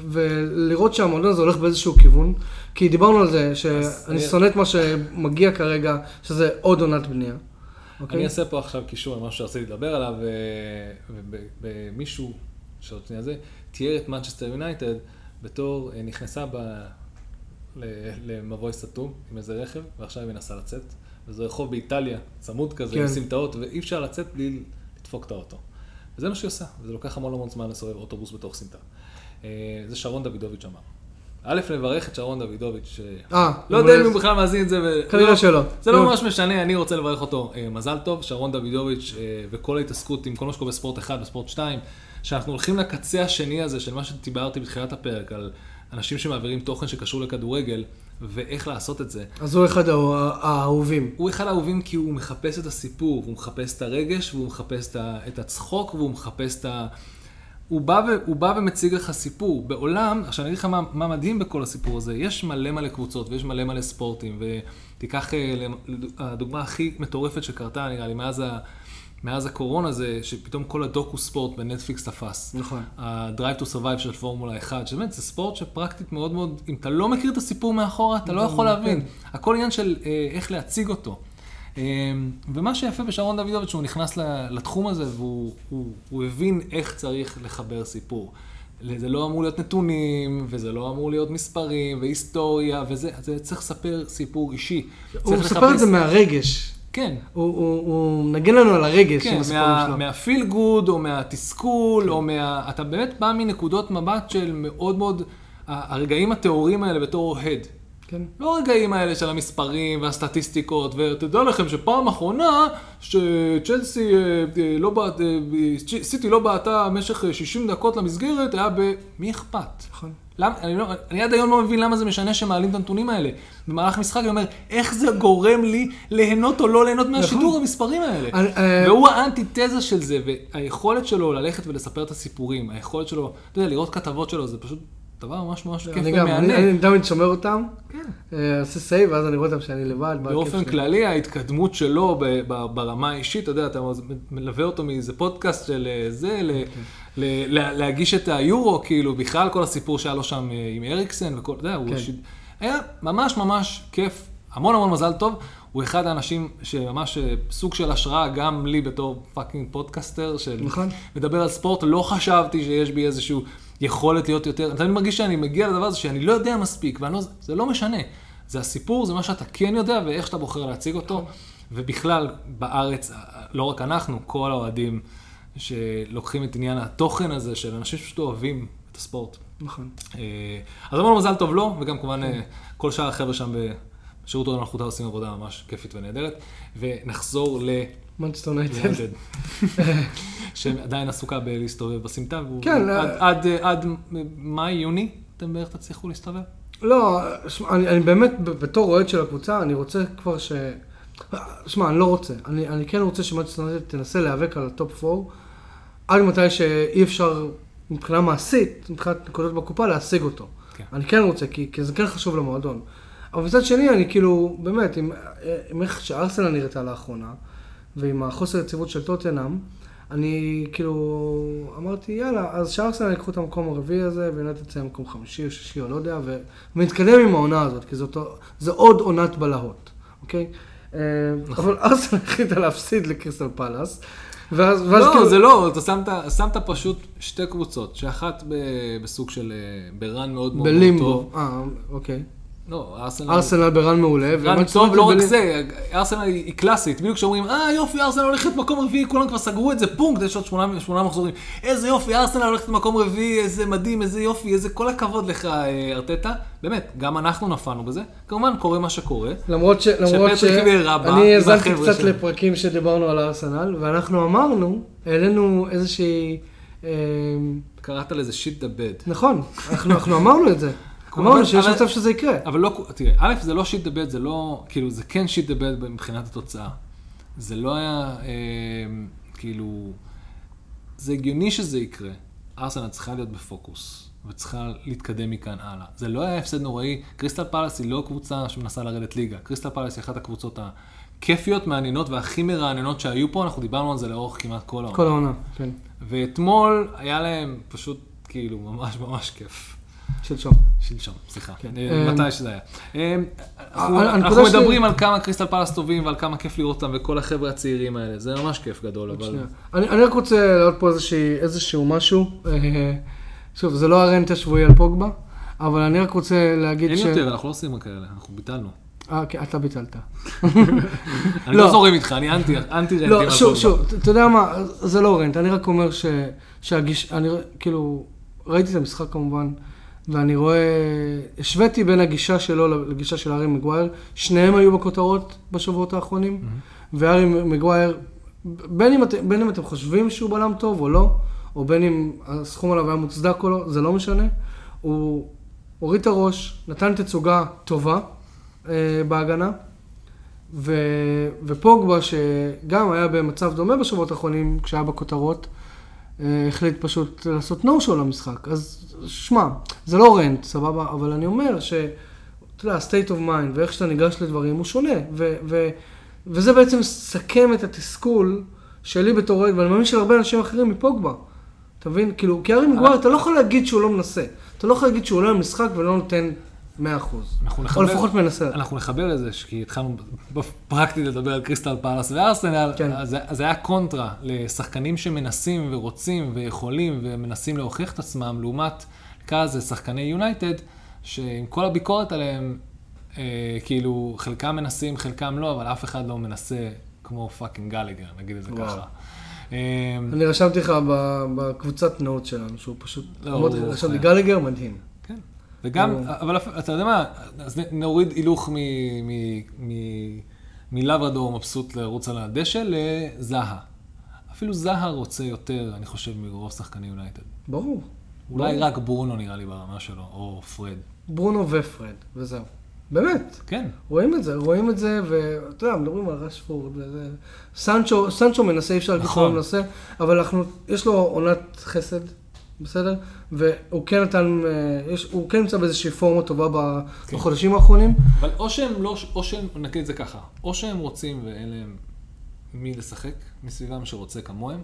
ולראות שהמועדון הזה הולך באיזשהו כיוון, כי דיברנו על זה, שאני שונא את מה שמגיע כרגע, שזה עוד עונת בנייה. אוקיי? אני אעשה פה עכשיו קישור למשהו שרציתי לדבר עליו, ומישהו, שרציתי על זה, תיאר את מנצ'סטר יונייטד בתור אה, נכנסה ב... למבוי סתום עם איזה רכב, ועכשיו היא מנסה לצאת. וזה רחוב באיטליה, צמוד כזה, כן. עם סמטאות, ואי אפשר לצאת בלי לדפוק את האוטו. וזה מה שהיא עושה, וזה לוקח המון המון זמן לסובב אוטובוס בתוך סמטה. אה, זה שרון דוידוביץ' אמר. א', לברך את שרון דוידוביץ', אה, לא יודע אם הוא בכלל מאזין את זה. כנראה שלא. זה לא ממש משנה, אני רוצה לברך אותו. אה, מזל טוב, שרון דוידוביץ' וכל ההתעסקות עם כל מה שקורה בספורט 1 וספורט 2, שאנחנו הולכים לקצה השני הזה של מה שדיברתי בתחילת הפרק, על אנשים שמעבירים תוכן שקשור לכדורגל, ואיך לעשות את זה. אז הוא אחד האהובים. הוא אחד האהובים כי הוא מחפש את הסיפור, הוא מחפש את הרגש, והוא מחפש את הצחוק, והוא מחפש את ה... הוא בא, ו... הוא בא ומציג לך סיפור. בעולם, עכשיו אני אגיד לך מה, מה מדהים בכל הסיפור הזה, יש מלא מלא קבוצות ויש מלא מלא ספורטים, ותיקח אה, הדוגמה הכי מטורפת שקרתה, נראה לי, מאז ה... מאז הקורונה זה שפתאום כל הדוקו ספורט בנטפליקס תפס. נכון. ה-Drive to Survive של פורמולה 1, שבאמת זה ספורט שפרקטית מאוד מאוד, אם אתה לא מכיר את הסיפור מאחורה, אתה לא יכול להבין. הכל עניין של אה, איך להציג אותו. אה, ומה שיפה בשרון דוידוביץ', שהוא נכנס לתחום הזה והוא הוא, הוא הבין איך צריך לחבר סיפור. זה לא אמור להיות נתונים, וזה לא אמור להיות מספרים, והיסטוריה, וזה, זה צריך לספר סיפור אישי. הוא מספר את זה מהרגש. כן. הוא, הוא, הוא מנגן לנו על הרגש כן, מה, מהפיל גוד, או מהתסכול, כן. או מה... אתה באמת בא מנקודות מבט של מאוד מאוד... הרגעים הטהורים האלה בתור אוהד. כן. לא הרגעים האלה של המספרים והסטטיסטיקות, ותדע לכם שפעם אחרונה שצ'לסי אה, אה, לא בעט, אה, סיטי לא בעטה במשך 60 דקות למסגרת, היה ב... מי אכפת? נכון. למה, אני, לא, אני עד היום לא מבין למה זה משנה שמעלים את הנתונים האלה. במהלך משחק אני אומר, איך זה גורם לי ליהנות או לא ליהנות מהשידור נכון. המספרים האלה? אני, והוא האנטיתזה של זה, והיכולת שלו ללכת ולספר את הסיפורים, היכולת שלו, אתה יודע, לראות כתבות שלו, זה פשוט דבר ממש ממש כיף ומהנה. אני, אני תמיד שומר אותם, כן. אה, עושה save, ואז אני רואה אותם שאני לבד. באופן כללי, ההתקדמות שלו ברמה האישית, אתה יודע, אתה מלווה אותו מאיזה פודקאסט של אה, זה, כן. להגיש את היורו, כאילו, בכלל כל הסיפור שהיה לו שם אה, עם אריקסן וכל, אתה יודע, הוא כן. היה ממש ממש כיף, המון המון מזל טוב. הוא אחד האנשים שממש סוג של השראה גם לי בתור fucking פודקאסטר, שמדבר נכון. על ספורט, לא חשבתי שיש בי איזשהו... יכולת להיות יותר, אני תמיד מרגיש שאני מגיע לדבר הזה שאני לא יודע מספיק, ולא, זה לא משנה. זה הסיפור, זה מה שאתה כן יודע ואיך שאתה בוחר להציג אותו. ובכלל, בארץ, לא רק אנחנו, כל האוהדים שלוקחים את עניין התוכן הזה של אנשים שפשוט אוהבים את הספורט. נכון. אה, אז אמרנו מזל טוב לו, וגם כמובן אה, כל שאר החבר'ה שם בשירות הוד מלכותה עושים עבודה ממש כיפית ונהדרת. ונחזור ל... מנצ'סטר יונייטד. שעדיין עסוקה בלהסתובב בסמטה. כן. עד, עד, עד מאי, יוני, אתם בערך תצליחו להסתובב? לא, שמע, אני, אני באמת, בתור אוהד של הקבוצה, אני רוצה כבר ש... שמע, אני לא רוצה. אני, אני כן רוצה שמנצ'סטר יונייטד תנסה להיאבק על ה top 4, עד מתי שאי אפשר מבחינה מעשית, מבחינת נקודות בקופה, להשיג אותו. כן. אני כן רוצה, כי, כי זה כן חשוב למועדון. אבל מצד שני, אני כאילו, באמת, עם, עם איך שארסנל נראתה לאחרונה, ועם החוסר יציבות של טוטנאם, אני כאילו אמרתי, יאללה, אז שארסנל ייקחו את המקום הרביעי הזה, את זה למקום חמישי או שישי או לא יודע, ונתקדם עם העונה הזאת, כי זאת, זה עוד עונת בלהות, אוקיי? נכון. אבל ארסנל החליטה להפסיד לקריסטל פלאס, ואז, ואז כאילו... לא, זה לא, אתה שמת, שמת פשוט שתי קבוצות, שאחת ב- בסוג של, אה, ברן מאוד מאוד בלימבו. טוב. אה, אוקיי. לא, ארסנל... ארסנל ברן מעולה. רן טוב, לא רק זה, ארסנל היא קלאסית, בדיוק כשאומרים, אה יופי, ארסנל הולכת מקום רביעי, כולם כבר סגרו את זה, פונקט, יש עוד שמונה, מחזורים. איזה יופי, ארסנל הולכת מקום רביעי, איזה מדהים, איזה יופי, איזה כל הכבוד לך, אה, ארטטה. באמת, גם אנחנו נפלנו בזה. כמובן, קורה מה שקורה. למרות ש... למרות ש... אני האזנתי קצת. לפרקים שדיברנו על ארסנל, ואנחנו אמרנו, העלינו איזושהי... אה, קראת לזה shit the bed. נכון, אנחנו אמרנו את זה. אמרנו שיש מצב שזה יקרה. אבל לא, תראה, א', זה לא shit the bed, זה לא, כאילו, זה כן shit the bed מבחינת התוצאה. זה לא היה, אה, כאילו, זה הגיוני שזה יקרה. ארסנל צריכה להיות בפוקוס, וצריכה להתקדם מכאן הלאה. זה לא היה הפסד נוראי, קריסטל פלאס היא לא קבוצה שמנסה לרדת ליגה. קריסטל פלאס היא אחת הקבוצות הכיפיות, מעניינות והכי מרעננות שהיו פה, אנחנו דיברנו על זה לאורך כמעט כל העונה. כל העונה, כן. ואתמול היה להם פשוט, כאילו, ממש ממש כיף. שלשום. שלשום, סליחה. כן. אה, אמ, מתי שזה היה. אמ, אנחנו- מדברים על כמה קריסטל פלאס טובים ועל כמה כיף לראות אותם וכל החבר'ה הצעירים האלה. זה ממש כיף גדול, אבל... אני רק רוצה להעלות פה איזשהו משהו. אה, שוב, זה לא הרנט השבועי על פוגבה, אבל אני רק רוצה להגיד אין ש... יותר, אנחנו לא עושים כאלה, אנחנו ביטלנו. אה, כן, אתה ביטלת. אני לא. לא זורם איתך, אני אנטי אנטי רנטים לא, שוב. שוב, אתה יודע מה, זה לא רנט, אני רק אומר. שהגיש... אני כאילו, ראיתי את המשחק כמובן, ואני רואה... השוויתי בין הגישה שלו לגישה של הארי מגווייר, שניהם היו בכותרות בשבועות האחרונים, והארי מגווייר, בין אם, אתם, בין אם אתם חושבים שהוא בלם טוב או לא, או בין אם הסכום עליו היה מוצדק או לא, זה לא משנה. הוא הוריד את הראש, נתן תצוגה טובה אה, בהגנה, ו, ופוגבה, שגם היה במצב דומה בשבועות האחרונים, כשהיה בכותרות, החליט פשוט לעשות נו שואו למשחק. אז שמע, זה לא רנט, סבבה, אבל אני אומר ש... אתה יודע, state of mind ואיך שאתה ניגש לדברים הוא שונה. ו, ו, וזה בעצם מסכם את התסכול שלי בתור אוהד, ואני מאמין של הרבה אנשים אחרים מפוגבה. אתה מבין? כאילו, כי ארי מגווייר, אתה לא יכול להגיד שהוא לא מנסה. אתה לא יכול להגיד שהוא עולה למשחק ולא נותן 100%. אנחנו או לפחות מנסה. אנחנו נחבר את זה, כי התחלנו פרקטית לדבר על קריסטל פאלאס וארסנל, כן. אז זה- אז זה היה קונטרה לשחקנים שמנסים ורוצים ויכולים ומנסים להוכיח את עצמם, לעומת כזה שחקני יונייטד, שעם כל הביקורת עליהם, אה, כאילו, חלקם מנסים, חלקם לא, אבל אף אחד לא מנסה כמו fucking גלגר, נגיד את זה וואו. ככה. אני רשמתי לך בקבוצת נוט שלנו, שהוא פשוט... לא, רשמתי. גלגר מדהים. וגם, אבל אתה יודע מה, אז נוריד הילוך מ- מ- מ- מלברדור מבסוט לרוץ על הדשא לזהה. אפילו זהה רוצה יותר, אני חושב, מרוב שחקני יונייטד. ברור. אולי. רק ברונו נראה לי ברמה שלו, או פרד. ברונו ופרד, וזהו. באמת, כן. רואים את זה, רואים את זה, ואתה יודע, מדברים על רשפורד וזה. סנצ'ו, סנצ'ו מנסה, אי אפשר להגיד שהוא נכון. לא מנסה, אבל אנחנו, יש לו עונת חסד, בסדר? והוא כן נתן, אה, יש, הוא כן נמצא באיזושהי פורמה טובה כן. בחודשים האחרונים. אבל או שהם לא, או שהם, נגיד את זה ככה, או שהם רוצים ואין להם מי לשחק מסביבם שרוצה כמוהם,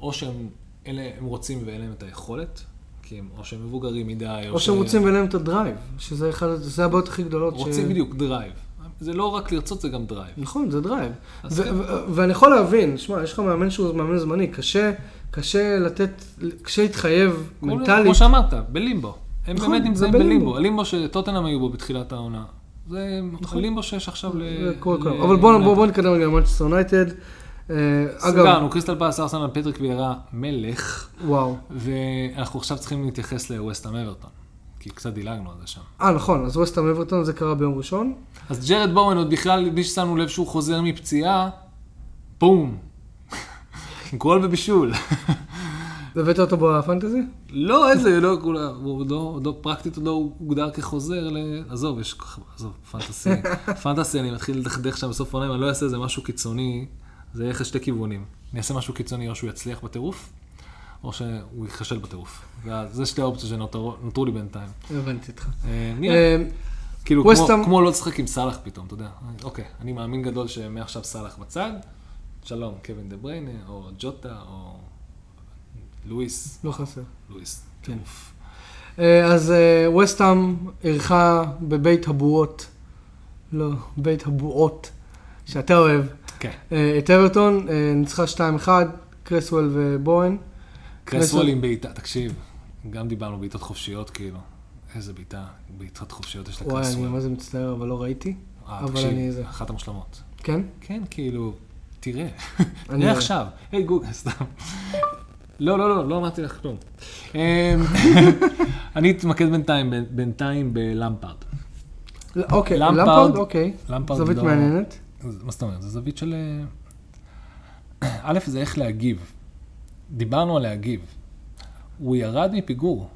או שהם אלה, הם רוצים ואין להם את היכולת, כי הם, או שהם מבוגרים מדי, או שהם רוצים ואין להם את ה drive, שזה אחד, זה הבעיות הכי גדולות. רוצים בדיוק drive. זה לא רק לרצות, זה גם drive. נכון, זה drive. ו- כן. ו- ואני יכול להבין, שמע, יש לך מאמן שהוא מאמן זמני, קשה, קשה לתת, קשה להתחייב מנטלית. כמו שאמרת, בלימבו. הם נכון, באמת נמצאים בלימבו. בלימבו. הלימבו שטוטנאם היו בו בתחילת העונה. זה נכון. הלימבו שיש עכשיו ל... ל-. אבל בואו בוא, בוא נתקדם רגע למנצ'סטר יונייטד. אה, אגב, סגרנו, קריסטל פלס, ארסנל, פטריק וירה מלך, וואו. ואנחנו עכשיו צריכים להתייחס לווסטהאם אברטון, כי קצת דילגנו על זה שם. אה, נכון, אז ווסטהאם אברטון זה קרה ביום ראשון. אז ג'רד בואן עוד בכלל, בלי ששמנו לב שהוא חוזר מפציעה, בום. גול ובישול. הבאת אותו בפנטזי? לא, איזה, לא, הוא לא, לא, פרקטית עוד לא הוגדר כחוזר ל... עזוב, יש, עזוב, פנטסי, פנטסי, אני מתחיל לדכדך שם בסוף העונה, אם אני לא אעשה איזה משהו קיצוני, זה ילך לשתי כיוונים. אני אעשה משהו קיצוני, או שהוא יצליח בטירוף, או שהוא ייכשל בטירוף. וזה שתי האופציות שנותרו נותרו לי בינתיים. הבנתי אותך. אה, אה, כאילו, כמו לא לשחק עם סאלח פתאום, אתה יודע. אוקיי, אני מאמין גדול שמעכשיו סאלח בצד, שלום, קווין דה בריינה, או ג'וטה, או לואיס, לא חסר. לואיס, כן. טירוף. אה, אז ווסטהאם אירחה בבית הבועות, לא, בית הבועות, שאתה אוהב, כן. אה, את אברטון, אה, ניצחה 2-1, קרסוול ובוהן. קרסוול עם בעיטה, תקשיב, גם דיברנו בעיטות חופשיות, כאילו. איזה בעיטה, בעיטות חופשיות יש וואי, אני לקרסוול. מה זה מצטער, אבל לא ראיתי. אה, תקשיב. אחת המושלמות. כן? כן, כאילו, תראה. אני- תראה עכשיו. היי גוגל, סתם. לא, לא, לא, לא אמרתי לך כלום. אמ, אני אתמקד בינתיים, בינתיים בלמפרד. לא, אוקיי, למפרד, אוקיי. זווית לא- מעניינת. מה זאת אומרת? זו זווית של... אה, א', זה איך להגיב. דיברנו על להגיב. הוא ירד מפיגור,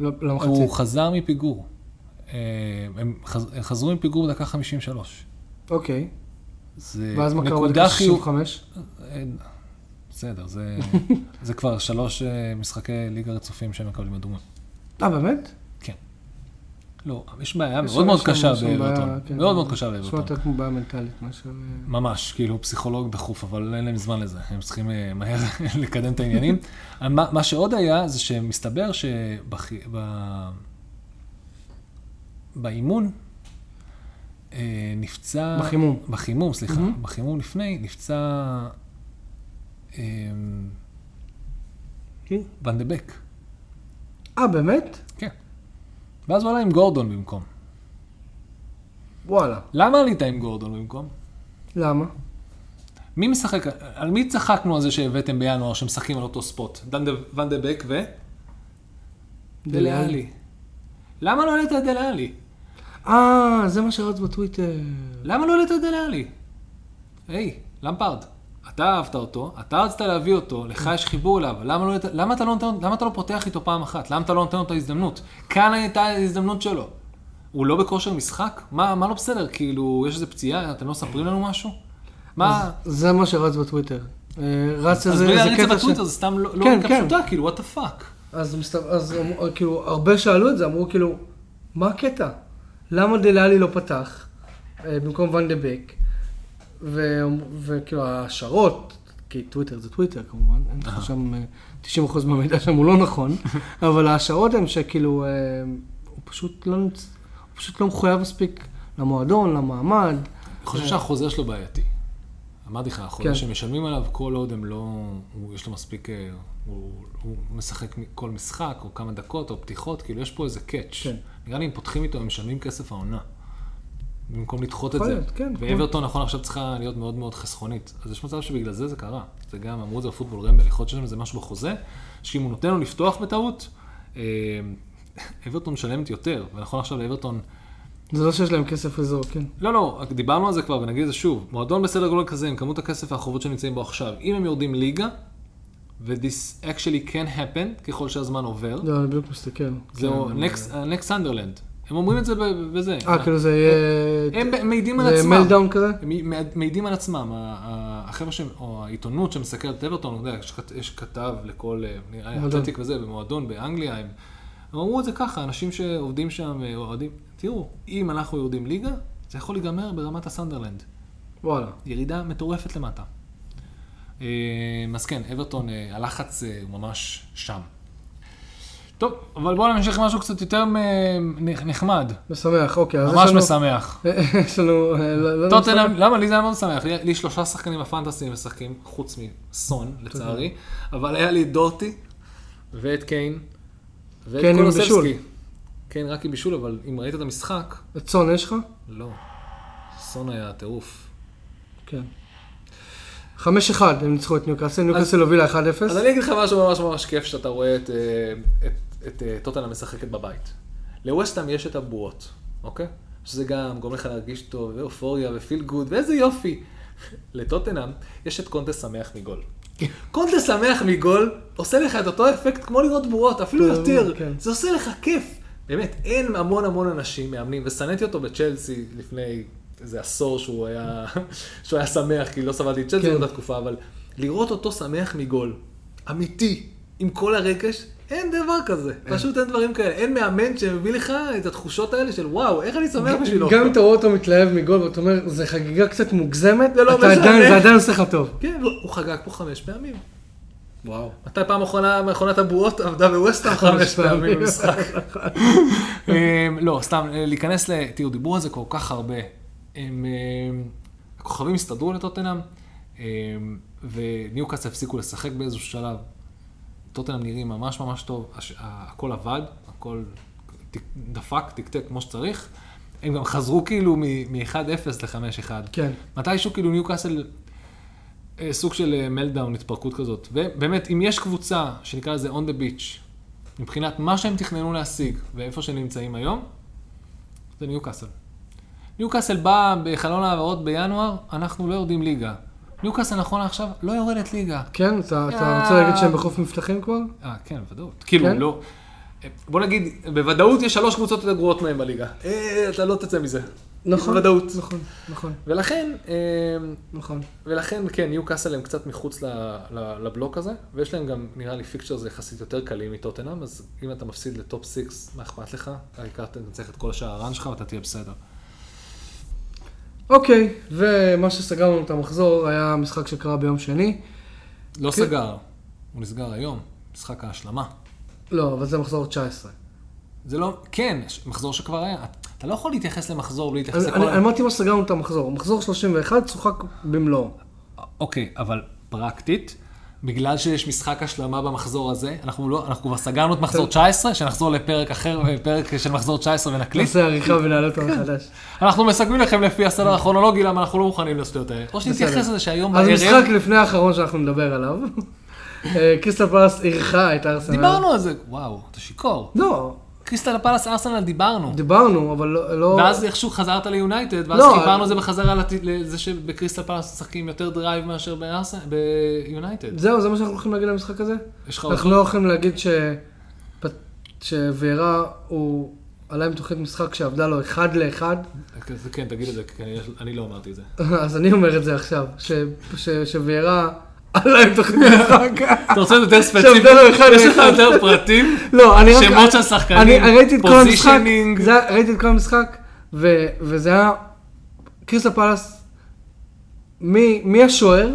לא- הוא למחצית. חזר מפיגור. אה, הם חזרו מפיגור בדקה 53. אוקיי. זה ואז מה קרה בדקה חיוב... 65? אה, בסדר, זה, זה כבר שלוש אה, משחקי ליגה רצופים שהם מקבלים אדומים. אה, באמת? כן. לא, יש בעיה יש מאוד מאוד קשה יש באברטון. כן. מאוד מאוד קשה באברטון. יותר כמו בעיה מנטלית מאשר... אה, ממש, כאילו פסיכולוג דחוף, אבל אין להם זמן לזה, הם צריכים אה, מהר לקדם את העניינים. מה, שעוד היה, זה שמסתבר שבאימון נפצע... בחימום. בחימום, סליחה. מהמם. בחימום לפני נפצע אה, כן. ון דה בק. אה, באמת? כן. ואז הוא עלה עם גורדון במקום. וואלה. למה עלית עם גורדון במקום? למה? מי משחק, על מי צחקנו על זה שהבאתם בינואר שמשחקים על אותו ספוט? דן דה- ון דה בק ו? דלה עלי. למה לא העלית את דלה עלי? אה, זה מה שרץ בטוויטר. למה לא העלית את דלה עלי? היי, למפרד, אתה אהבת אותו, אתה רצית להביא אותו, לך יש חיבור אליו, למה, לא, למה, אתה לא נותן, למה אתה לא פותח איתו פעם אחת? למה אתה לא נותן לו את ההזדמנות? כאן הייתה ההזדמנות שלו. הוא לא בכושר משחק? מה, מה לא בסדר? כאילו, יש איזה פציעה, אתם לא מספרים לנו משהו? מה... זה מה שרץ בטוויטר. אה, רץ אז איזה בלי איזה להריץ את זה קטע ש... בטוויטר, זה סתם לא כן, לוגיקה כן. פשוטה, כאילו, what the fuck. אז. אז אמרו- כאילו, הרבה שאלו את זה, אמרו כאילו, מה הקטע? למה דלאלי לא פתח אה, במקום ואן דה בק? וכאילו ההשערות, כי טוויטר זה טוויטר כמובן, אין לך שם, אה, 90% מהמידע שם הוא לא נכון, אבל ההשערות הן שכאילו, אה, הוא פשוט לא. הוא פשוט לא מחויב מספיק למועדון, למעמד. אני חושב שהחוזה שלו בעייתי. אמרתי לך, החוזה כן. שמשלמים עליו, כל עוד הם לא... הוא, יש לו מספיק... אה, הוא, הוא משחק כל משחק, או כמה דקות, או פתיחות, כאילו יש פה איזה קאץ'. כן. נראה לי אם פותחים איתו, הם משלמים כסף העונה. במקום לדחות את זה. כן, ואברטון נכון עכשיו צריכה להיות מאוד מאוד חסכונית. אז יש מצב שבגלל זה זה קרה. זה גם, אמרו את זה בפוטבול רמבל, יכול להיות שיש איזה משהו בחוזה, שאם הוא נותן לו לפתוח בטעות, אה, אברטון משלמת יותר. ונכון עכשיו לאברטון... זה לא שיש להם כסף לזור, כן. לא, לא, דיברנו על זה כבר ונגיד את זה שוב. מועדון בסדר גודל כזה, עם כמות הכסף והחובות שנמצאים בו עכשיו, אם הם יורדים ליגה, ו-this actually can happen, ככל שהזמן עובר, לא, אני בדיוק מסתכל. זהו next- next Sunderland. הם אומרים את זה בזה. אה, כאילו זה יהיה... הם מעידים על זה עצמם. מלדאון כזה? הם מעידים על עצמם. החבר'ה שהם, או העיתונות שמסתכלת את אברטון, יש כת- יש כתב לכל, אה, נראה לי. אתלטיק וזה, במועדון באנגליה, הם אמרו את זה ככה, אנשים שעובדים שם, אה, אוהדים, תראו, אם אנחנו יורדים ליגה, זה יכול להיגמר ברמת הסנדרלנד. וואלה. ירידה מטורפת למטה. אה, אז כן, אברטון, אה, הלחץ אה, הוא ממש שם. טוב, אבל בואו נמשיך משהו קצת יותר מ- נ- נחמד. משמח, אוקיי. ממש משמח. יש לנו... אה, לא- לא טוטנאם? למה לי זה היה מאוד משמח? לי שלושה שחקנים בפנטסי משחקים, חוץ מסון, לצערי, אבל היה לי דורטי, ואת קיין, ואת קולוסבסקי. בישול. קיין רק עם בישול, אבל אם ראית את המשחק, את צאן יש לך? לא. סון היה טירוף. כן. חמש אחד, הם ניצחו את ניוקאסל, ניוקאסל הובילה 1-0. אז אני אגיד לך משהו ממש ממש כיף שאתה רואה את, אה, את, את אה, טוטנאם משחקת בבית. לווסטהאם יש את הבועות, אוקיי? שזה גם גורם לך להרגיש טוב, ואופוריה, ופיל גוד, ואיזה יופי. לטוטנאם יש את קונטה שמח מגול. קונטה שמח מגול עושה לך את אותו אפקט כמו לראות בועות, אפילו כן, יותר. כן. זה עושה לך כיף. באמת, אין המון המון אנשים מאמנים, ושנאתי אותו בצ'לסי לפני איזה עשור שהוא היה, שהוא היה שמח, כי לא סבלתי את צ'לסי כן. באותה תקופה, אבל לראות אותו שמח מגול, אמיתי, עם כל הרגש, אין דבר כזה. פשוט אין דברים כאלה. אין מאמן שמביא לך את התחושות האלה של וואו, איך אני שמח בשבילו. גם אם אתה רואה אותו מתלהב מגול ואתה אומר, זה חגיגה קצת מוגזמת, זה לא אתה משנה. עדיין- זה עדיין עושה לך טוב. כן, הוא- הוא חגג פה חמש פעמים. וואו. מתי פעם אחרונה מכונת הבועות עבדה בווסטהאם חמש פעמים במשחק? אמ, לא, סתם, להיכנס ל... תראו, דיברו על זה כל כך הרבה. הם, אמ, הכוכבים הסתדרו לטוטנאם, אה, וניוקאסל הפסיקו לשחק באיזשהו שלב. טוטנאם נראים ממש ממש טוב, הש- הכל עבד, הכל דפק, תקתק כמו שצריך. הם גם חזרו כאילו מ-1-0 ל-5-1. כן. מתישהו כאילו ניוקאסל, אה, סוג של מלדאון, התפרקות כזאת. ובאמת, אם יש קבוצה שנקרא לזה on the beach, מבחינת מה שהם תכננו להשיג ואיפה שהם נמצאים היום, זה ניוקאסל. ניוקאסל בא בחלון העברות בינואר, אנחנו לא יורדים ליגה. ניוקאסל נכון לעכשיו לא יורדת ליגה. כן? אתה אתה אה. רוצה להגיד שהם בחוף מבטחים כבר? אה, כן, בוודאות. כאילו, כן? לא... בוא נגיד, בוודאות יש שלוש קבוצות יותר גרועות מהם בליגה. אה, אתה לא תצא מזה. נכון. בוודאות. נכון, נכון, ולכן, אה, נכון. ולכן, כן, ניו קאסל הם קצת מחוץ לבלוק הזה, ויש להם גם, נראה לי, fixtures יחסית יותר קלים מטוטנאם, אז אם אתה מפסיד ל top 6, מה אכפת לך? העיקר תנצח את כל השאר ה run שלך ואתה תהיה בסדר. אוקיי, ומה שסגרנו את המחזור היה משחק שקרה ביום שני. לא כן. סגר, הוא נסגר היום, משחק ההשלמה. לא, אבל זה מחזור 19. זה לא, כן, מחזור שכבר היה. אתה לא יכול להתייחס למחזור בלי להתייחס לכל... אני אמרתי מה סגרנו את המחזור. מחזור 31 צוחק במלואו. אוקיי, אבל פרקטית, בגלל שיש משחק השלמה במחזור הזה, אנחנו לא, אנחנו כבר סגרנו את מחזור 19, שנחזור לפרק אחר, פרק של מחזור 19 ונקליט. נעשה עריכה ונעלה אותו מחדש. אנחנו מסכמים לכם לפי הסדר הכרונולוגי, למה אנחנו לא מוכנים לשטויות האלה. או שנתייחס. לזה שהיום אז בערב, משחק לפני האחרון שאנחנו נדבר עליו. אה, קריסטל פלס אירחה את ארסנל. דיברנו על זה, וואו, אתה שיכור. לא, קריסטל פלאס ארסנל דיברנו. דיברנו, אבל לא... לא- ואז איכשהו חזרת ליונייטד, ואז לא, חיברנו את זה בחזרה לזה שבקריסטל פלאס משחקים יותר drive מאשר ביונייטד. זהו, זה מה שאנחנו הולכים להגיד למשחק הזה? יש לך עוד... אנחנו לא יכולים להגיד ש... שווירה הוא עלה עם תוכנית משחק שעבדה לו אחד לאחד, כן, תגיד את זה, כי אני- לא אמרתי את זה. אז אני אומר את זה עכשיו, שווירה עם תוכנית משחק. אתה רוצה יותר ספציפי? יש לך. יותר פרטים? לא, אני רק... שמות של שחקנים, אני ראיתי את כל המשחק, וזה היה קריסטל פלס, מ- מהשוער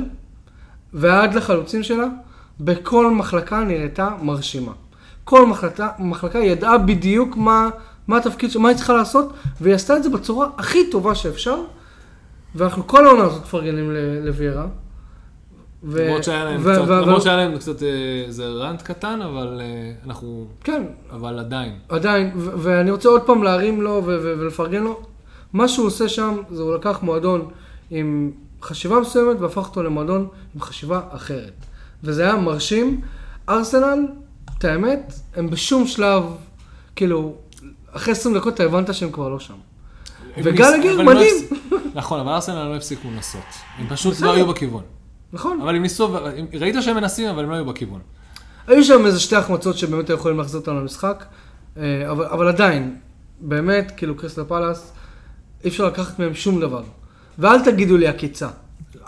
ועד לחלוצים שלה, בכל מחלקה נראתה מרשימה. כל מחלקה, מחלקה ידעה בדיוק מה, מה התפקיד, מה היא צריכה לעשות, והיא עשתה את זה בצורה הכי טובה שאפשר, ואנחנו כל העונה הזאת מפרגנים ל- לוויירה. ו- למרות שהיה להם ו- קצת, ו- למרות ו- אה, שהיה להם קצת איזה רנט קטן, אבל אה, אנחנו, כן, אבל עדיין. עדיין, ו- ואני רוצה עוד פעם להרים לו ו- ולפרגן לו. מה שהוא עושה שם, זה הוא לקח מועדון עם חשיבה מסוימת והפך אותו למועדון עם חשיבה אחרת. וזה היה מרשים. ארסנל, את האמת, הם בשום שלב, כאילו, אחרי 20 דקות אתה הבנת שהם כבר לא שם. הם וגל ניס- הגיר, אבל הם לא מדהים. נכון, אבל ארסנל לא הפסיקו לנסות. הם פשוט. לא היו בכיוון. נכון? אבל הם ניסו, ראית שהם מנסים, אבל הם לא היו בכיוון. היו שם איזה שתי החמצות שבאמת היו יכולים להחזיר אותנו למשחק, אה, אבל, אבל עדיין, באמת, כאילו קריסטל פלאס, אי אפשר לקחת מהם שום דבר. ואל תגידו לי עקיצה.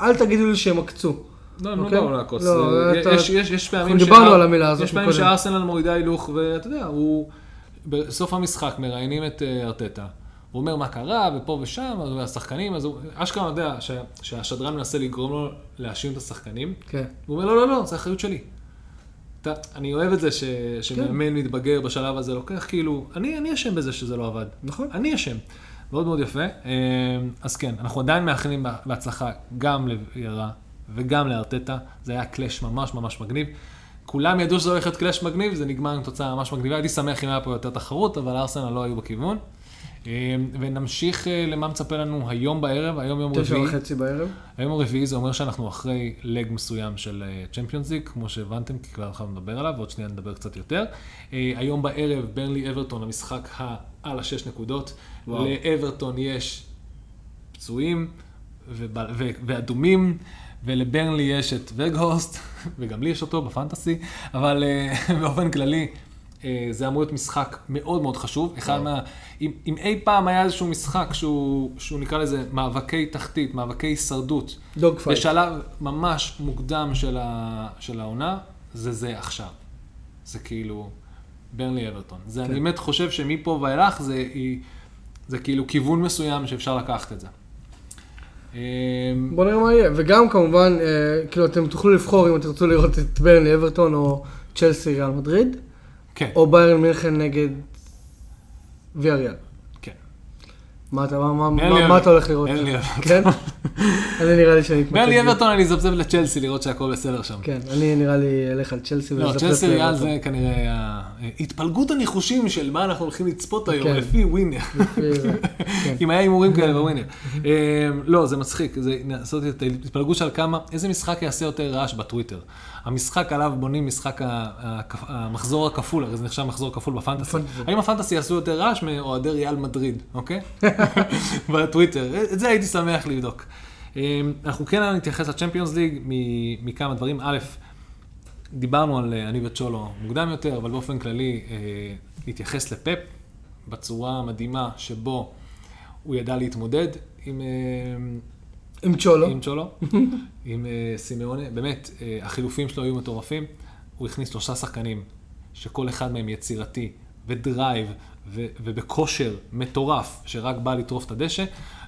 אל תגידו לי שהם עקצו. לא, הם לא אוקיי? באו לעקוץ. לא, אה, יש- יש יש פעמים דיברנו על המילה הזאת יש פעמים. שארסנל מורידה הילוך, ואתה יודע, הוא... בסוף המשחק מראיינים את אה, ארטטה. הוא אומר מה קרה, ופה ושם, אז השחקנים, אז הוא אשכרה יודע שה- שהשדרן מנסה לגרום לו להאשים את השחקנים. כן. הוא אומר, לא, לא, לא, זה אחריות שלי. אתה, אני אוהב את זה ש, שמאמן מתבגר בשלב הזה, לוקח כאילו, אני, אני אשם בזה שזה לא עבד. נכון. אני אשם. מאוד מאוד יפה. אה, אז כן, אנחנו עדיין מאחלים בה- בהצלחה גם לירה וגם לארטטה. זה היה קלאש ממש ממש מגניב. כולם ידעו שזה הולך להיות קלאש מגניב, זה נגמר עם תוצאה ממש מגניבה. הייתי שמח אם היה פה יותר תחרות, אבל ארסנל לא היו בכיוון. אה, ונמשיך אה, למה מצפה לנו היום בערב, היום יום תשע רביעי. וחצי בערב. היום הרביעי זה אומר שאנחנו אחרי לג מסוים של צ'מפיונס ליג, כמו שהבנתם, כי כבר התחלנו לדבר עליו, ועוד שנייה נדבר קצת יותר. אה, היום בערב, ברנלי אברטון, המשחק ה- על השש נקודות. וואו. לאברטון יש פצועים ו- ואדומים, ולברנלי יש את וגהורסט, וגם לי יש אותו ב fantasy, אבל אה, באופן כללי, אה, זה אמור להיות משחק מאוד מאוד חשוב. אחד מה... אם, אם אי פעם היה איזשהו משחק שהוא, שהוא נקרא לזה מאבקי תחתית, מאבקי הישרדות, dog fight. בשלב ממש מוקדם של, ה, של העונה, זה זה עכשיו. זה כאילו ברנלי אברטון. זה, כן. אני באמת חושב שמפה ואילך זה, זה כאילו כיוון מסוים שאפשר לקחת את זה. אמ, בוא נראה מה יהיה. וגם כמובן, אה, כאילו אתם תוכלו לבחור אם אתם תרצו לראות את ברנלי אברטון או צ'לסי ריאל מדריד, כן, או ביירן מינכן נגד ויה ריאל. כן. מה אתה, מה, מה, אין לי- מה, אתה הולך לראות? אין? לי אברטון. כן? אני נראה לי שאני אתמקד. בי. אברטון, אני אזפזפ לצ'לסי לראות שהכל בסדר שם. כן, אני נראה לי אלך על צ'לסי. לא, ולזפזפ צ'לסי ריאל לאברטון. זה כנראה התפלגות הניחושים של מה אנחנו הולכים לצפות היום, כן. לפי ווינר. כן. אם היה הימורים כאלה בווינר. אה, לא, זה מצחיק, זה לעשות את ההתפלגות של כמה, איזה משחק יעשה יותר רעש בטוויטר. המשחק עליו בונים משחק המחזור הכפול, הרי זה נחשב מחזור כפול בפנטסי. האם הפנטסי יעשו יותר רעש מאוהדי ריאל מדריד, אוקיי? בטוויטר, את זה הייתי שמח לבדוק. אה, אנחנו כן נתייחס לצ'מפיונס ליג מכמה דברים. א', דיברנו על אה, אני וצ'ולו מוקדם יותר, אבל באופן כללי אה, להתייחס לפפ בצורה המדהימה שבו הוא ידע להתמודד עם, אה, עם צ'ולו. עם צ'ולו, עם אה, סימאונה. באמת, אה, החילופים שלו היו מטורפים. הוא הכניס שלושה שחקנים, שכל אחד מהם יצירתי ו drive ו- ובכושר מטורף, שרק בא לטרוף את הדשא.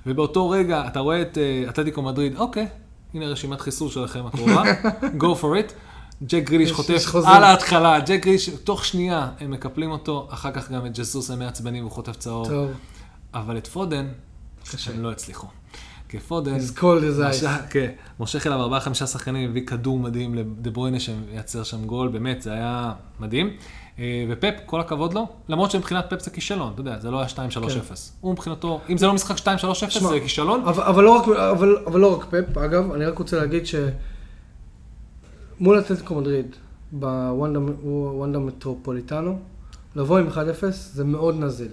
ובאותו רגע אתה רואה את אה, אתלטיקו מדריד, אוקיי, הנה רשימת חיסול שלכם הקרובה, go for it. ג'ק גריליש יש- חוטף. על ההתחלה, ג'ק גריליש, תוך שנייה הם מקפלים אותו, אחר כך גם את ג'סוס הם מעצבנים והוא חוטף צהוב. טוב, אבל את פודן, קשה. הם לא הצליחו. כי פודן, As cold as ice. כן, מושך אליו ארבעה חמישה שחקנים, הביא כדור מדהים לדה ברוינה שמייצר שם גול, באמת, זה היה מדהים. אה, ופפ, כל הכבוד לו, למרות שמבחינת פפ זה כישלון, אתה יודע, זה לא היה 2-3-0. הוא מבחינתו, אם זה לא משחק 2-3-0 שמע, זה כישלון. אבל, אבל, לא רק, אבל, אבל לא רק פפ, אגב, אני רק רוצה להגיד שמול אתלטיקו מדריד, בוונדה מטרופוליטנו, לבוא עם 1-0 זה מאוד נזיל.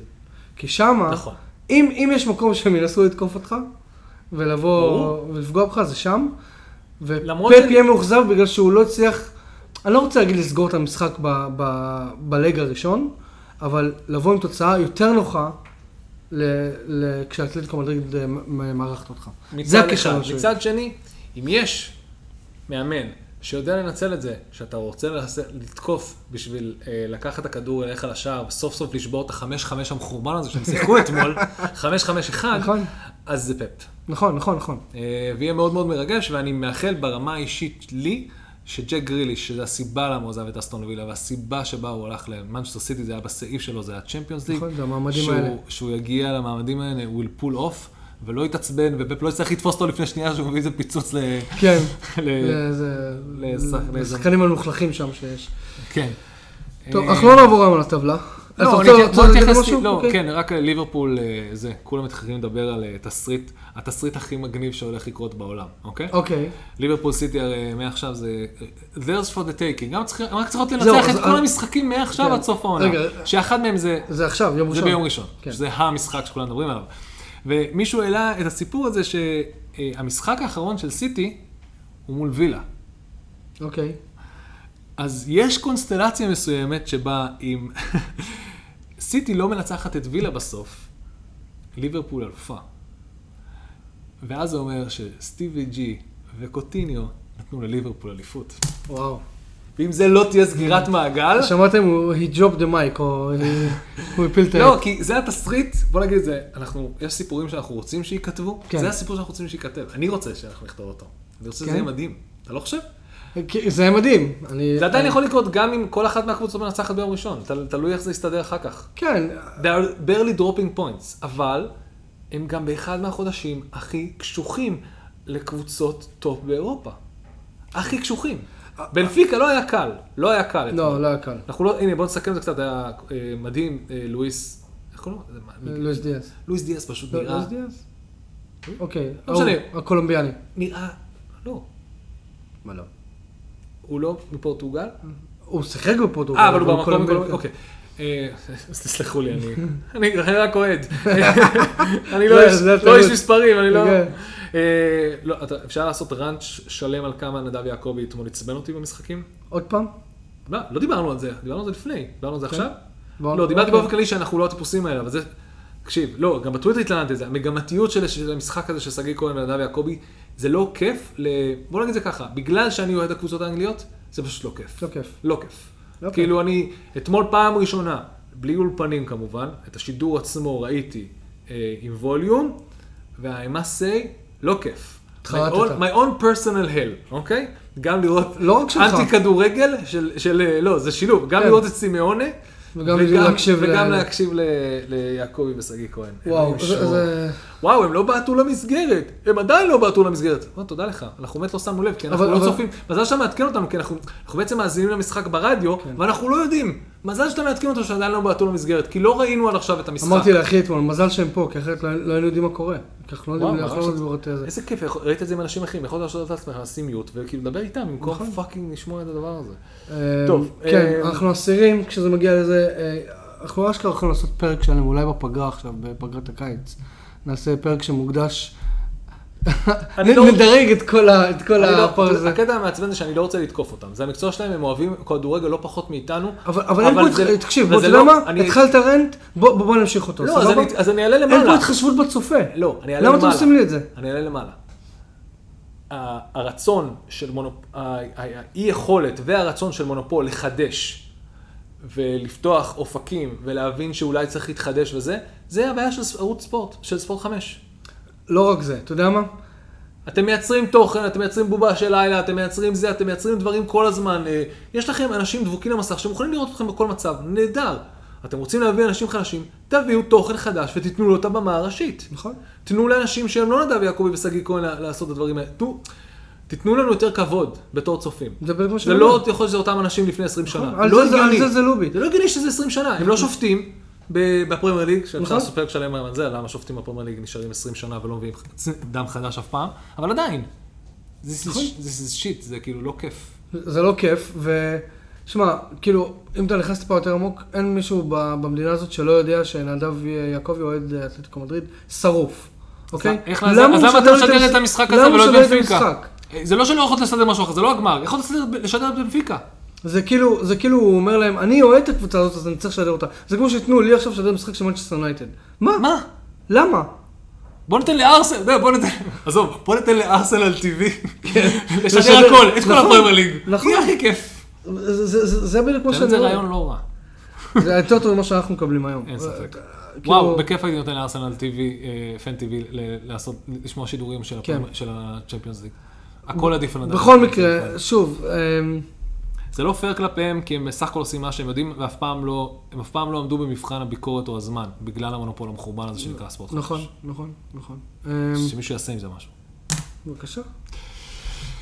כי שמה, נכון. אם, אם יש מקום שהם ינסו לתקוף אותך, ולבוא. ולפגוע בך, זה שם. ופפ יהיה מאוכזב בגלל שהוא לא הצליח, אני לא רוצה להגיד לסגור את המשחק בלג הראשון, אבל לבוא עם תוצאה יותר נוחה כשאתלטיקו מדריד אה, מארחת אותך. זה. שלי. מצד שני, אם יש מאמן שיודע לנצל את זה, שאתה רוצה לתקוף בשביל אה, לקחת את הכדור אליך לשער, וסוף סוף לשבור את החמש חמש המחורבן הזה שהם שיחקו אתמול, חמש חמש אחד, נכון. אז זה פפ. נכון, נכון, נכון. אה, ויהיה מאוד מאוד מרגש, ואני מאחל ברמה האישית לי, שג'ק גריליש, שזה הסיבה למה הוא עזב את אסטון וילה, והסיבה שבה הוא הלך למנצ'סטר סיטי, זה היה בסעיף שלו, זה היה צ'מפיונס ליג. נכון, זה המעמדים שהוא- האלה. שהוא יגיע למעמדים האלה, הוא will pull off, ולא יתעצבן, ופפ לא יצטרך לתפוס אותו לפני שנייה שהוא מביא איזה פיצוץ ל... כן. לשחקנים המלוכלכים שם שיש. כן. טוב, אה, אנחנו לא נעבור היום על הטבלה. לא, אני רוצה אתייחס-? לא, אוקיי. כן, רק ליברפול, אה, זה, כולם מתחילים לדבר על אה, תסריט, התסריט הכי מגניב שהולך לקרות בעולם, אוקיי? אוקיי. ליברפול סיטי הרי מעכשיו זה there's for the taking, הם רק צריכות לנצח את כל המשחקים מעכשיו כן. עד סוף העונה. שאחד מהם זה זה עכשיו, יום זה ראשון. ביום ראשון, כן. שזה המשחק שכולם מדברים עליו. ומישהו העלה את הסיפור הזה שהמשחק האחרון של סיטי הוא מול וילה. אוקיי. אז יש קונסטלציה מסוימת שבה אם סיטי לא מנצחת את וילה בסוף, ליברפול אלופה. ואז זה אומר שסטיבי ג'י וקוטיניו נתנו לליברפול אליפות. וואו. ואם זה לא תהיה סגירת מעגל, שמעתם, הוא he dropped the mic, או הוא הפיל את ה... לא, כי זה התסריט, בוא נגיד את זה, אנחנו, יש סיפורים שאנחנו רוצים שייכתבו, כן. זה הסיפור שאנחנו רוצים שייכתב. אני רוצה שאנחנו נכתוב אותו. אני רוצה שזה כן? יהיה מדהים. אתה לא חושב? זה מדהים. אני... זה עדיין אני- יכול לקרות גם אם כל אחת מהקבוצות מנצחת ביום ראשון, תל- תלוי איך זה יסתדר אחר כך. כן, They are barely dropping points, אבל הם גם באחד מהחודשים הכי קשוחים לקבוצות top באירופה. הכי קשוחים. בנפיקה לא היה קל, לא היה קל. לא, לא היה קל. אנחנו לא, הנה בוא נסכם את זה קצת, היה אה, מדהים, אה, לואיס, איך קוראים לו? לואיס דיאס. לואיס דיאס פשוט לא, נראה, לואיס דיאס? אוקיי. לא משנה. הקולומביאני. נראה, לא, מה לא? הוא לא מפורטוגל? הוא שיחק בפורטוגל. אה, אבל הוא במקום, קולומביאני. אוקיי. אה, אז תסלחו לי, אני אני רק אוהד. אני לא איש- לא מספרים, אני לא... כן. אה, לא, אפשר לעשות ראנץ' שלם על כמה נדב יעקבי אתמול עצבן אותי במשחקים? עוד פעם? לא, לא דיברנו על זה, דיברנו על זה לפני, דיברנו על זה כן. עכשיו? לא, דיברתי. באופן כללי שאנחנו לא הטיפוסים האלה, אבל זה... תקשיב, לא, גם בטוויטר התלוננתי על זה, המגמתיות של המשחק הזה של שגיא כהן ונדב יעקבי, זה לא כיף, ל... בוא נגיד זה ככה, בגלל שאני אוהד הקבוצות האנגליות, זה פשוט לא כיף. לא כיף. לא כיף. לא כיף. כאילו אני, אתמול פעם ראשונה, בלי אולפנים כמובן, את השידור עצמו ראיתי אה, עם ווליום, וה-I must say, לא כיף. My התחרטת. own, my own personal hell, אוקיי? גם לראות לא רק שלך. אנטי כדורגל של, של, אה, לא, זה שילוב, גם כן. לראות את סימאונה, וגם להקשיב ל- וגם להקשיב ל- ליעקבי ושגיא כהן. וואו, זה-. זה... וואו, הם לא בעטו למסגרת, הם עדיין לא בעטו למסגרת. תודה לך, אנחנו באמת לא שמנו לב, כי אנחנו אבל- לא אבל- צופים. מזל שאתה מעדכן אותנו, כי אנחנו אנחנו בעצם מאזינים למשחק ברדיו, כן. ואנחנו לא יודעים. מזל שאתה מעדכן אותנו שעדיין לא בעטו למסגרת, כי לא ראינו עד עכשיו את המשחק. אמרתי לאחי אתמול, מזל שהם פה, כי אחרת לא לא היינו יודעים מה קורה. אנחנו לא יודעים, ממש. לא לראות איזה. איזה כיף, ראית את זה עם אנשים אחרים, יכולת לעשות את עצמך, לשים mute, וכאילו לדבר איתם, במקום נכון. fucking לשמוע את הדבר הזה. אה, טוב, כן, אה, אנחנו אסירים, כשזה מגיע לזה, אה, אנחנו אשכרה יכולים לעשות פרק שלם, אולי בפגרה עכשיו, בפגרת הקיץ. נעשה פרק שמוקדש... אני לא- נדרג את כל ה- את כל לא- הפרק. הקטע המעצבן זה שאני לא רוצה לתקוף אותם, זה המקצוע שלהם, הם אוהבים כדורגל לא פחות מאיתנו. אבל אבל אין פה, תקשיב, בוא, אתה יודע לא- מה? אני- התחלת רנט, בוא נמשיך אותו, לא, אז? אני- אעלה אין למעלה. פה התחשבות בצופה. לא, אני אעלה למה למעלה. אתם עושים לי את זה? אני אעלה למעלה. הרצון של מונופול, האי יכולת והרצון של מונופול לחדש ולפתוח אופקים ולהבין שאולי צריך להתחדש וזה, זה הבעיה של ערוץ ספורט, של ספורט 5. לא רק זה, אתה יודע מה? אתם מייצרים תוכן, אתם מייצרים בובה של לילה, אתם מייצרים זה, אתם מייצרים דברים כל הזמן. אה, יש לכם אנשים דבוקים למסך שמוכנים לראות אתכם בכל מצב, נהדר. אתם רוצים להביא אנשים חדשים, תביאו תוכן חדש ותיתנו לו את הבמה הראשית. נכון. תנו לאנשים שהם לא נדב יעקבי ושגיא כהן לעשות את הדברים האלה. תנו, תיתנו לנו יותר כבוד בתור צופים. זה בדיוק מה זה שאני לא אומר. יכול להיות שזה אותם אנשים לפני 20 שנה. נכון, על לא זה- זה- הגיוני. על זה זה. זה לא הגיוני שזה 20 שנה, הם לא שופטים בפרמייר ליג, שאפשר. לעשות פרק שלם על זה, למה שופטים בפרמייר ליג נשארים 20 שנה ולא מביאים דם חדש אף פעם, אבל עדיין. This is- נכון. this is shit, זה כאילו לא כיף. זה לא כיף, ו... שמע, כאילו, אם אתה נכנס טיפה יותר עמוק, אין מישהו במדינה הזאת שלא יודע שנדב יעקבי אוהד אתלטיקו מדריד שרוף, אוקיי? אז למה אתה משדר את המשחק הזה ולא את בנפיקה? המשחק? זה לא שלא יכולת לסדר משהו אחר, זה לא הגמר, יכולת לסדר- לשדר את בנפיקה. זה כאילו, זה כאילו, הוא אומר להם, אני אוהד את הקבוצה הזאת, אז אני צריך לשדר אותה. זה כמו שייתנו לי עכשיו לשדר משחק של מנצ'סטר יונייטד. מה? מה? למה? בוא ניתן לארסנל, לא, בוא ניתן, עזוב, בוא ניתן לארסנל TV, לשדר לשדר- הכל, את כל נכון, הפרמייר ליג. נכון. יהיה הכי כיף. זה- זה- זה זה בדיוק זה שאני אומר. רעיון לא רע. זה יותר טוב ממה שאנחנו מקבלים היום. אין ספק. כאילו- וואו, בכיף הייתי נותן לארסנל TV, אה, פן ל- לעשות, לשמוע שידורים של כן. הצ'מפיונס ליג. הכל עדיף על נדב. בכל מקרה, שוב, אמ, זה לא פייר כלפיהם, כי הם בסך הכל עושים מה שהם יודעים, ואף פעם לא, הם אף פעם לא עמדו במבחן הביקורת או הזמן, בגלל המונופול המחורבן הזה שנקרא ספורט חדש. נכון, נכון, נכון. אמ, שמישהו יעשה עם זה משהו. בבקשה.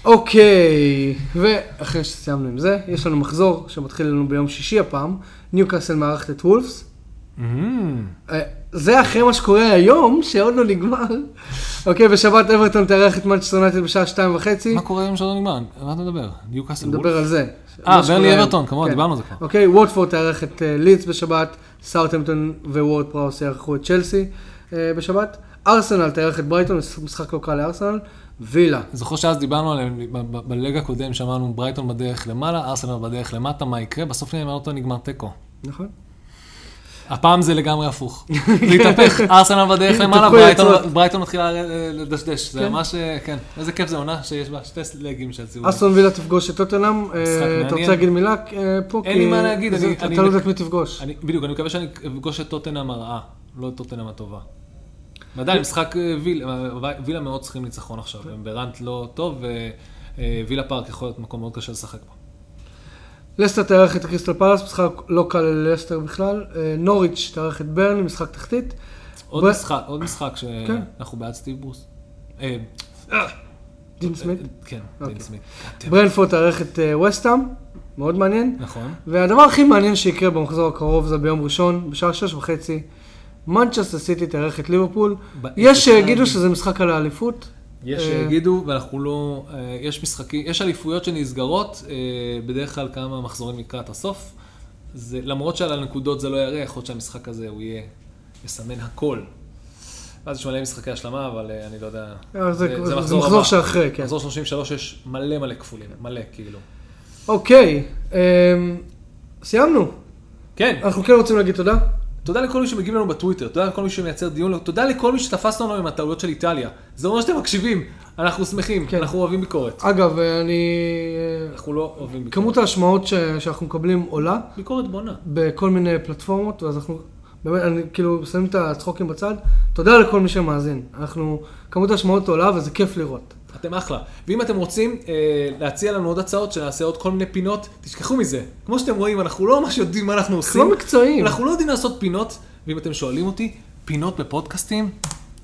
אוקיי, ואחרי שסיימנו עם זה, יש לנו מחזור שמתחיל לנו ביום שישי הפעם, ניוקאסל מארחת את וולפס. זה אחרי מה שקורה היום, שעוד לא נגמר. אוקיי, בשבת אברטון תארח את מנצ'סטר יונייטד בשעה שתיים וחצי. מה קורה היום שלא נגמר? על מה אתה מדבר? ניוקאסל וולף? נדבר על זה. אה, ברנלי. אברטון, כמובן, כן. דיברנו על זה כבר. אוקיי, ווטפורד תארח את אה, לידס בשבת, סאוטהמפטון וורד פראוס יארחו את צ'לסי אה, בשבת. ארסנל תארח את ברייטון, משחק לא קל לארסנל. וילה. זוכר שאז דיברנו עליהם, ב leg הקודם שמענו ברייטון בדרך למעלה, ארסנל בדרך למטה, מה יקרה? בסוף נגמר תיקו. נכון? הפעם זה לגמרי הפוך. זה התהפך, ארסנל בדרך למעלה, ברייטון- מתחילה אה, לדשדש. זה כן. ממש, אה, כן, איזה כיף זה עונה שיש בה שתי לגים של הציבור. אסטון וילה תפגוש את טוטנאם. אה. אתה רוצה להגיד מילה אה, פה? אין לי מה להגיד, אתה לא יודע את מי תפגוש. בדיוק, אני מקווה שאני אפגוש את טוטנאם הרעה, לא את טוטנאם הטובה. ועדיין, משחק אה, וילה, אה, וילה מאוד צריכים ניצחון עכשיו, הם ברנט לא טוב, ווילה פארק יכול להיות מקום מאוד קשה לשחק בו. לסטר תארח את קריסטל פלאס, משחק לא קל ללסטר בכלל. אה, נוריץ' תארח את ברנלי, משחק תחתית. עוד משחק, עוד משחק כן. שאנחנו בעד סטיב ברוס. אה, דין סמית. כן, אוקיי. דין סמית. ברנפורד תארח את אה, וסטאם, מאוד מעניין. נכון. והדבר הכי מעניין שיקרה במחזור הקרוב זה ביום ראשון, בשעה שש וחצי. מנצ'סטר סיטי תארח את ליברפול. יש שיגידו שזה משחק על האליפות. יש אה, שיגידו, ואנחנו לא, אה, יש משחקים, יש אליפויות שנסגרות, אה, בדרך כלל כמה מחזורים לקראת הסוף. זה, למרות שעל הנקודות זה לא יראה, יכול להיות שהמשחק הזה הוא יהיה, יסמן הכל. ואז יש מלא משחקי השלמה, אבל אני לא יודע. אה, זה זה מחזור מחזור הבא. שאחרי, כן. מחזור 33 יש מלא מלא כפולים, מלא כאילו. אוקיי, אמ, סיימנו. כן, אנחנו כן רוצים להגיד תודה. תודה לכל מי שמגיב לנו בטוויטר, תודה לכל מי שמייצר דיון, תודה לכל מי שתפס לנו עם הטעויות של איטליה. זה אומר שאתם מקשיבים, אנחנו שמחים, כן. אנחנו אוהבים ביקורת. אגב, אה, אני... אה, אנחנו לא אוהבים ביקורת. כמות ההשמעות ש- שאנחנו מקבלים עולה ביקורת בונה. בכל מיני פלטפורמות, ואז אנחנו, באמת, אני כאילו שמים את הצחוקים בצד. תודה לכל מי שמאזין. אנחנו, כמות ההשמעות עולה וזה כיף לראות. אתם אחלה. ואם אתם רוצים אה, להציע לנו עוד הצעות, שנעשה עוד כל מיני פינות, תשכחו מזה. כמו שאתם רואים, אנחנו לא ממש יודעים מה אנחנו עושים. לא מקצועיים. אנחנו לא יודעים לעשות פינות, ואם אתם שואלים אותי, פינות בפודקאסטים,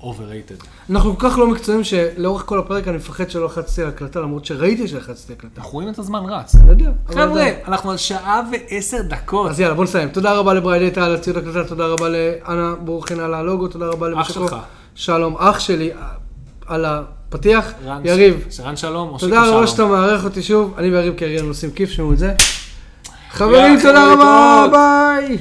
overrated. אנחנו כל כך לא מקצועיים שלאורך כל הפרק אני מפחד שלא לחצתי על הקלטה, למרות שראיתי שלחצתי הקלטה. אנחנו רואים את הזמן רץ. אני יודע. אבל חבר'ה. אנחנו על שעה ועשר דקות. אז יאללה, בוא נסיים. תודה רבה לבריידטה על הציוד הקלטה, תודה רבה לאנה ברוכין על הלוגו, תודה רבה אח לבשקו. שלך. שלום, אח שלי, על הפתיח. רן- יריב, שרן שלום, או תודה שיקו רבה שלום. שאתה מארח אותי שוב. אני ויריב כהרגלנו עושים כיף, שמעו את זה. חברים, תודה רבה. ביי.